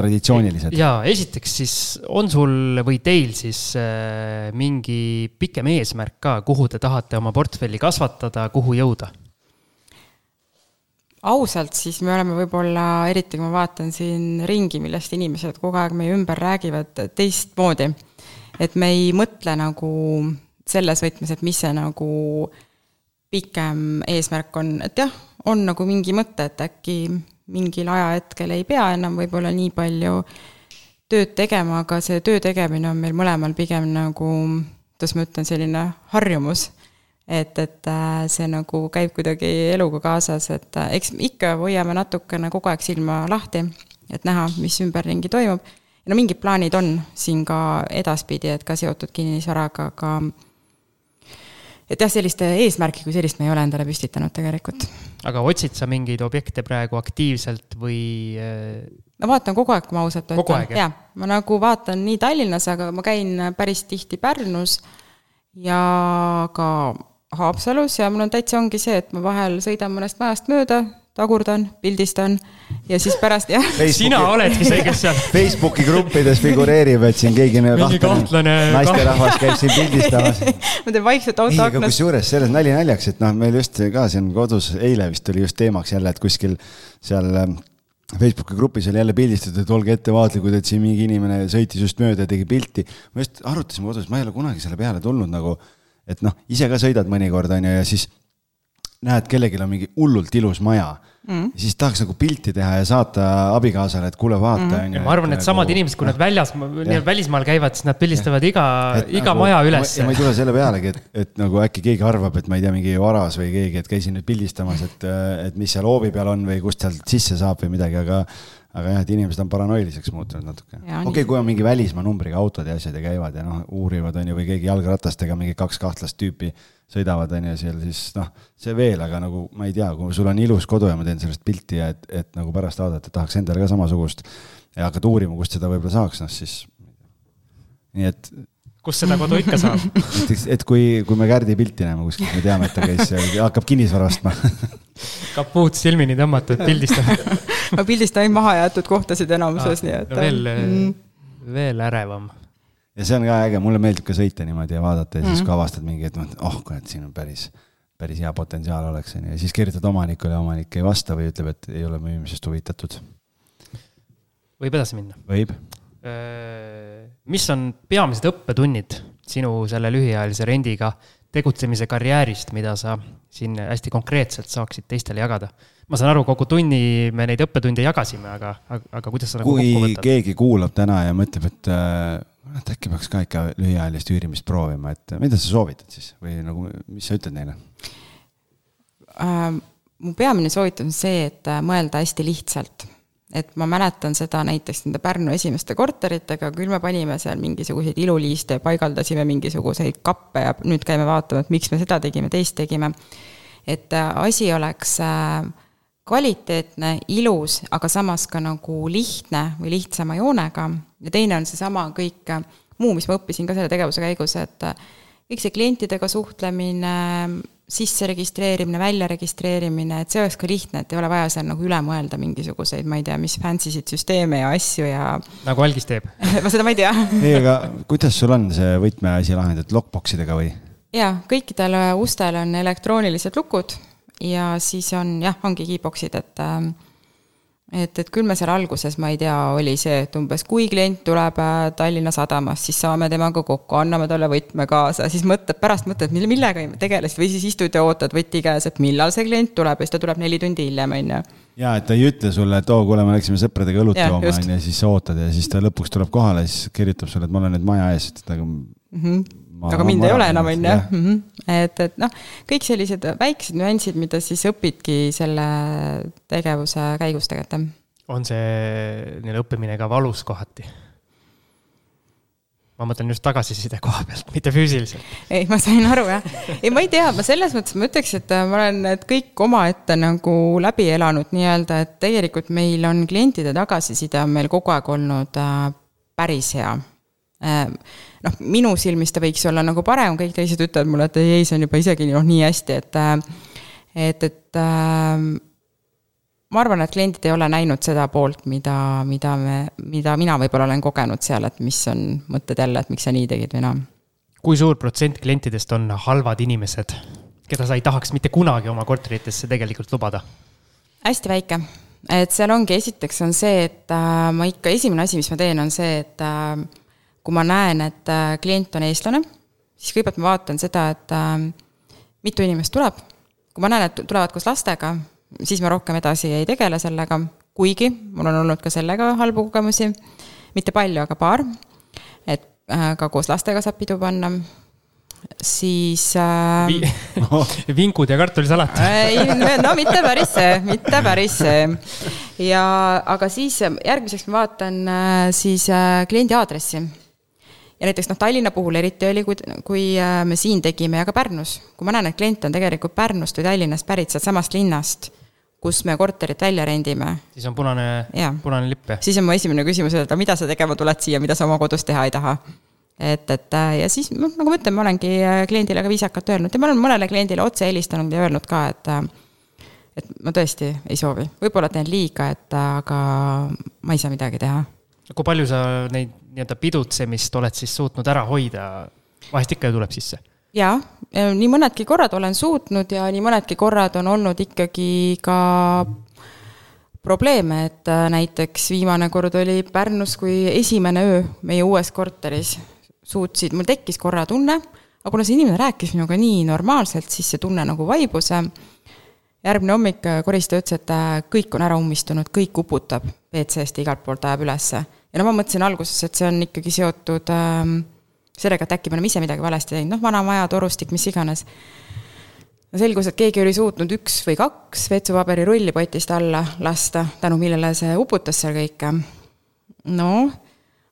traditsioonilised? jaa, esiteks siis on sul või teil siis äh, mingi pikem eesmärk ka, kuhu te tahate oma portfelli kasvatada, kuhu jõuda? ausalt, siis me oleme võib-olla, eriti kui ma vaatan siin ringi, millest inimesed kogu aeg meie ümber räägivad, teistmoodi. et me ei mõtle nagu selles võtmes, et mis see nagu pikem eesmärk on, et jah, on nagu mingi mõte, et äkki mingil ajahetkel ei pea enam võib-olla nii palju tööd tegema, aga see töö tegemine on meil mõlemal pigem nagu, kuidas ma ütlen, selline harjumus. et, et äh, see nagu käib kuidagi eluga kaasas, et äh, eks ikka hoiame natukene kogu aeg silma lahti, et näha, mis ümberringi toimub. no mingid plaanid on siin ka edaspidi, et ka seotud kinnisvaraga, aga et jah, sellist eesmärki kui sellist me ei ole endale püstitanud tegelikult. aga otsid sa mingeid objekte praegu aktiivselt või? Äh, no vaatan kogu aeg, kui ma ausalt ütlen. jaa, ma nagu vaatan nii Tallinnas, aga ma käin päris tihti Pärnus ja ka Haapsalus ja mul on täitsa ongi see, et ma vahel sõidan mõnest majast mööda, tagurdan, pildistan ja siis pärast jah. sina oledki see, kes seal. Facebooki gruppides figureerib, et siin keegi kahtlane naisterahvas käib siin pildistamas ma teen vaikselt auto aknast. kusjuures selles nali naljaks, et noh, meil just ka siin kodus eile vist oli just teemaks jälle, et kuskil seal ähm, Facebooki grupis oli jälle pildistatud, et olge ettevaatlikud, et siin mingi inimene sõitis just mööda ja tegi pilti. me just arutasime kodus, ma ei ole kunagi selle peale tulnud nagu, et noh, ise ka sõidad mõnikord, on ju, ja siis näed, kellelgi on mingi hullult ilus maja. Mm.. siis tahaks nagu pilti teha ja saata abikaasale, et kuule, vaata mm.. on ju. ma arvan, et samad nagu, inimesed, kui nad väljas, nii-öelda välismaal käivad, siis nad pildistavad iga, iga nagu, maja üles. ma ei tule selle pealegi, et, et nagu äkki keegi arvab, et ma ei tea, mingi varas või keegi, et käisin nüüd pildistamas, et, et mis seal hoovi peal on või kust sealt sisse saab või midagi, aga aga jah, et inimesed on paranoiliseks muutunud natuke. okei okay,, kui on mingi välismaa numbriga autod ja asjad ja käivad ja noh, uurivad, on ju, või keegi jalgratastega mingi kaks kahtlast tüüpi sõidavad, on ju, seal siis noh, see veel, aga nagu ma ei tea, kui sul on ilus kodu ja ma teen sellest pilti ja et, et nagu pärast vaadata, tahaks endale ka samasugust ja hakata uurima, kust seda võib-olla saaks, noh siis. nii et. Kust seda kodu ikka saab näiteks, et kui, kui me Kärdi pilti näeme kuskilt, me teame, et ta käis, hakkab kinnisvara ostma kapuut silmini tõmmatud, pildistab ma pildistan ainult mahajäetud kohtasid enamuses ah,, nii et no. veel mm., veel ärevam ja see on ka äge, mulle meeldib ka sõita niimoodi ja vaadata ja siis mm kui avastad mingi, et noh, oh kurat, siin on päris, päris hea potentsiaal oleks, on ju, ja siis kirjutad omanikule ja omanik ei vasta või ütleb, et ei ole müümisest huvitatud. võib edasi minna? võib. Mis on peamised õppetunnid sinu selle lühiajalise rendiga tegutsemise karjäärist, mida sa siin hästi konkreetselt saaksid teistele jagada? ma saan aru, kogu tunni me neid õppetunde jagasime, aga, aga, aga kuidas sa nagu kui keegi kuulab täna ja mõtleb, et äh, et äkki peaks ka ikka lühiajalist üürimist proovima, et mida sa soovitad siis või nagu, mis sa ütled neile äh,? mu peamine soovitus on see, et äh, mõelda hästi lihtsalt. Et ma mäletan seda näiteks nende Pärnu esimeste korteritega, küll me panime seal mingisuguseid iluliiste paigaldasime mingisuguseid kappe ja nüüd käime vaatama, et miks me seda tegime, teist tegime. et äh, asi oleks äh, kvaliteetne, ilus, aga samas ka nagu lihtne või lihtsama joonega ja teine on seesama kõik muu, mis ma õppisin ka selle tegevuse käigus, et kõik see klientidega suhtlemine, sisse registreerimine, välja registreerimine, et see oleks ka lihtne, et ei ole vaja seal nagu üle mõelda mingisuguseid, ma ei tea, mis fancy sid süsteeme ja asju ja. nagu algis teeb ma seda ma ei tea ei, aga kuidas sul on see võtmeasi lahendatud, lockbox idega või? jaa, kõikidel ustel on elektroonilised lukud ja siis on jah, ongi keybox'id, et äh, et, et küll me seal alguses, ma ei tea, oli see, et umbes kui klient tuleb äh, Tallinna Sadamast, siis saame temaga kokku, anname talle võtme kaasa, siis mõtled, pärast mõtled, mille, millega tegelesid või siis istud ja ootad võti käes, et millal see klient tuleb ja siis ta tuleb neli tundi hiljem, on ju. ja, et ta ei ütle sulle, et oo, kuule, me läksime sõpradega õlut jooma, on ju, siis sa ootad ja siis ta lõpuks tuleb kohale, siis kirjutab sulle, et ma olen nüüd maja ees, et aga mm. -hmm aga mind ei ole enam, on ju. Mhm. et, et noh, kõik sellised väiksed nüansid, mida siis õpidki selle tegevuse käigus tegelikult. on see nii-öelda õppimine ka valus kohati? ma mõtlen just tagasiside koha pealt, mitte füüsiliselt. ei, ma sain aru jah. ei, ma ei tea, ma selles mõttes, ma ütleks, et ma olen need kõik omaette nagu läbi elanud nii-öelda, et tegelikult meil on klientide tagasiside on meil kogu aeg olnud äh, päris hea äh, noh, minu silmis ta võiks olla nagu parem, kõik teised ütlevad mulle, et ei, ei, see on juba isegi noh, nii hästi, et et, et äh, ma arvan, et kliendid ei ole näinud seda poolt, mida, mida me, mida mina võib-olla olen kogenud seal, et mis on mõtted jälle, et miks sa nii tegid või naa. kui suur protsent klientidest on halvad inimesed, keda sa ei tahaks mitte kunagi oma korteritesse tegelikult lubada? hästi väike, et seal ongi, esiteks on see, et äh, ma ikka, esimene asi, mis ma teen, on see, et äh, kui ma näen, et äh, klient on eestlane, siis kõigepealt ma vaatan seda, et äh, mitu inimest tuleb. kui ma näen, et tulevad koos lastega, siis ma rohkem edasi ei tegele sellega, kuigi mul on olnud ka sellega halbu kogemusi. mitte palju, aga paar. et äh, ka koos lastega saab pidu panna siis äh, Vi. vingud ja kartulisalat ei, no mitte päris see, mitte päris see. ja, aga siis järgmiseks ma vaatan siis äh, kliendi aadressi ja näiteks noh, Tallinna puhul eriti oli, kui, kui äh, me siin tegime ja ka Pärnus, kui ma näen, et klient on tegelikult Pärnust või Tallinnast pärit, sealtsamast linnast, kus me korterit välja rendime. siis on punane, punane lipp, jah? siis on mu esimene küsimus, et mida sa tegema tuled siia, mida sa oma kodus teha ei taha. et, et äh, ja siis noh, nagu ma ütlen, ma olengi äh, kliendile ka viisakalt öelnud ja ma olen mõnele kliendile otse helistanud ja öelnud ka, et et ma tõesti ei soovi, võib-olla teen liiga, et aga ma ei saa midagi teha kui palju sa neid nii-öelda pidutsemist oled siis suutnud ära hoida, vahest ikka ju tuleb sisse? jaa, nii mõnedki korrad olen suutnud ja nii mõnedki korrad on olnud ikkagi ka probleeme, et äh, näiteks viimane kord oli Pärnus, kui esimene öö meie uues korteris suutsid, mul tekkis korra tunne, aga kuna see inimene rääkis minuga nii normaalselt, siis see tunne nagu vaibus. järgmine hommik koristaja ütles, et äh, kõik on ära ummistunud, kõik uputab WC-st igalt poolt ajab ülesse ja no ma mõtlesin alguses, et see on ikkagi seotud äh, sellega, et äkki me oleme ise midagi valesti teinud, noh, vana maja, torustik, mis iganes. no selgus, et keegi oli suutnud üks või kaks WC-paberi rulli potist alla lasta, tänu millele see uputas seal kõike. noh,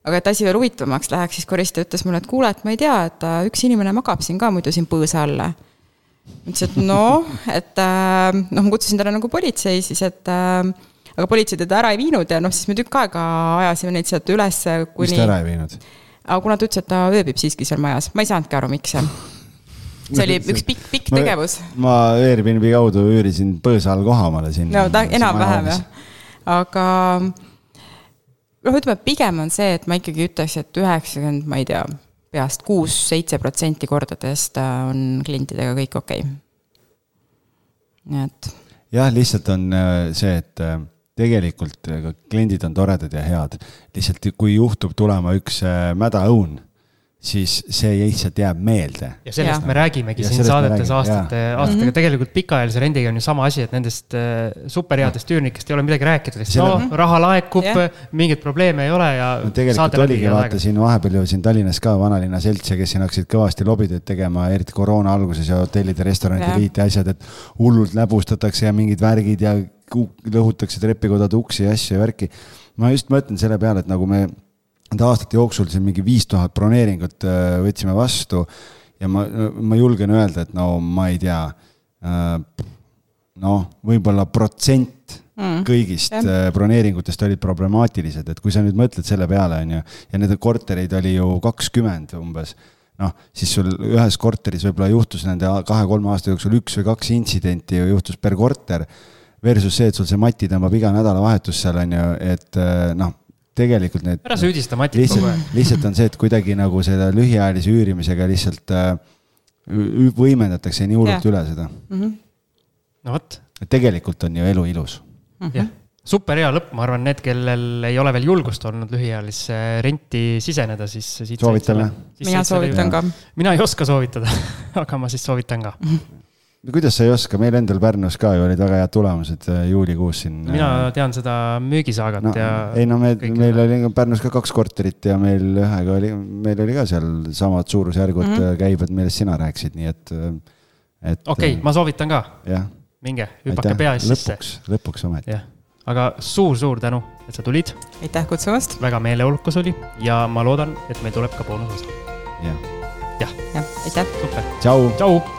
aga et asi veel huvitavamaks läheks, siis koristaja ütles mulle, et kuule, et ma ei tea, et äh, üks inimene magab siin ka muidu siin põõsa all ütles, et noh, et äh, noh, ma kutsusin talle nagu politsei siis, et äh, aga politsei teda ära ei viinud ja noh, siis me tükk aega ajasime neid sealt üles kuni. mis ta ära ei viinud? aga kuna ta ütles, et ta ööbib siiski seal majas, ma ei saanudki aru, miks see oli üks pikk, pikk tegevus. ma Airbnb kaudu üürisin põõsa all koha omale siin. no ta enam-vähem jah, aga noh, ütleme pigem on see, et ma ikkagi ütleks, et üheksakümmend, ma ei tea, peast kuus-seitse protsenti kordadest äh, on klientidega kõik okei okay.. nii et. jah, lihtsalt on äh, see, et äh, tegelikult kliendid on toredad ja head, lihtsalt kui juhtub tulema üks äh, mäda õun, siis see lihtsalt jääb meelde. ja sellest ja. me räägimegi ja siin saadetes aastate, aastatega mm -hmm. tegelikult pikaajalise rendiga on ju sama asi, et nendest äh, superheadest üürnikest ei ole midagi rääkida, sest no raha laekub yeah., mingeid probleeme ei ole ja no,. tegelikult oligi, vaata siin vahepeal ju siin Tallinnas ka vanalinna seltse, kes siin hakkasid kõvasti lobitööd tegema, eriti koroona alguses ja hotellide, restoranide yeah. liit ja asjad, et hullult läbustatakse ja mingid värgid ja lõhutakse trepikodade uksi ja asju ja värki. ma just mõtlen selle peale, et nagu me nende aastate jooksul siin mingi viis tuhat broneeringut äh, võtsime vastu ja ma, ma julgen öelda, et no ma ei tea, äh, noh, võib-olla protsent mm. kõigist. Äh, broneeringutest olid problemaatilised, et kui sa nüüd mõtled selle peale, on ju, ja neid kortereid oli ju kakskümmend umbes, noh, siis sul ühes korteris võib-olla juhtus nende kahe-kolme aasta jooksul üks või kaks intsidenti juhtus per korter, versus see, et sul see mati tõmbab iga nädalavahetus seal, on ju, et noh tegelikult need. ära süüdista Matit kogu aeg. lihtsalt on see, et kuidagi nagu selle lühiajalise üürimisega lihtsalt äh, võimendatakse nii hullult üle seda mm. -hmm. no vot. tegelikult on ju elu ilus mm. -hmm. jah, super hea lõpp, ma arvan, need, kellel ei ole veel julgust olnud lühiajalisse renti siseneda, siis. soovitame. mina soovitan ka. mina ei oska soovitada aga ma siis soovitan ka mm. -hmm kuidas sa ei oska, meil endal Pärnus ka ju olid väga head tulemused äh, juulikuus siin. mina äh, tean seda müügisaagat no, ja. ei no me, meil oli Pärnus ka kaks korterit ja meil ühega oli, meil oli ka seal samad suurusjärgud mm -hmm. käibed, millest sina rääkisid, nii et, et. okei okay,, ma soovitan ka. minge, hüpake pea ees sisse. lõpuks, lõpuks ometi. aga suur-suur tänu, et sa tulid. aitäh kutsumast. väga meeleolukas oli ja ma loodan, et meil tuleb ka boonusosa. jah. jah ja,, aitäh. super. tšau. tšau.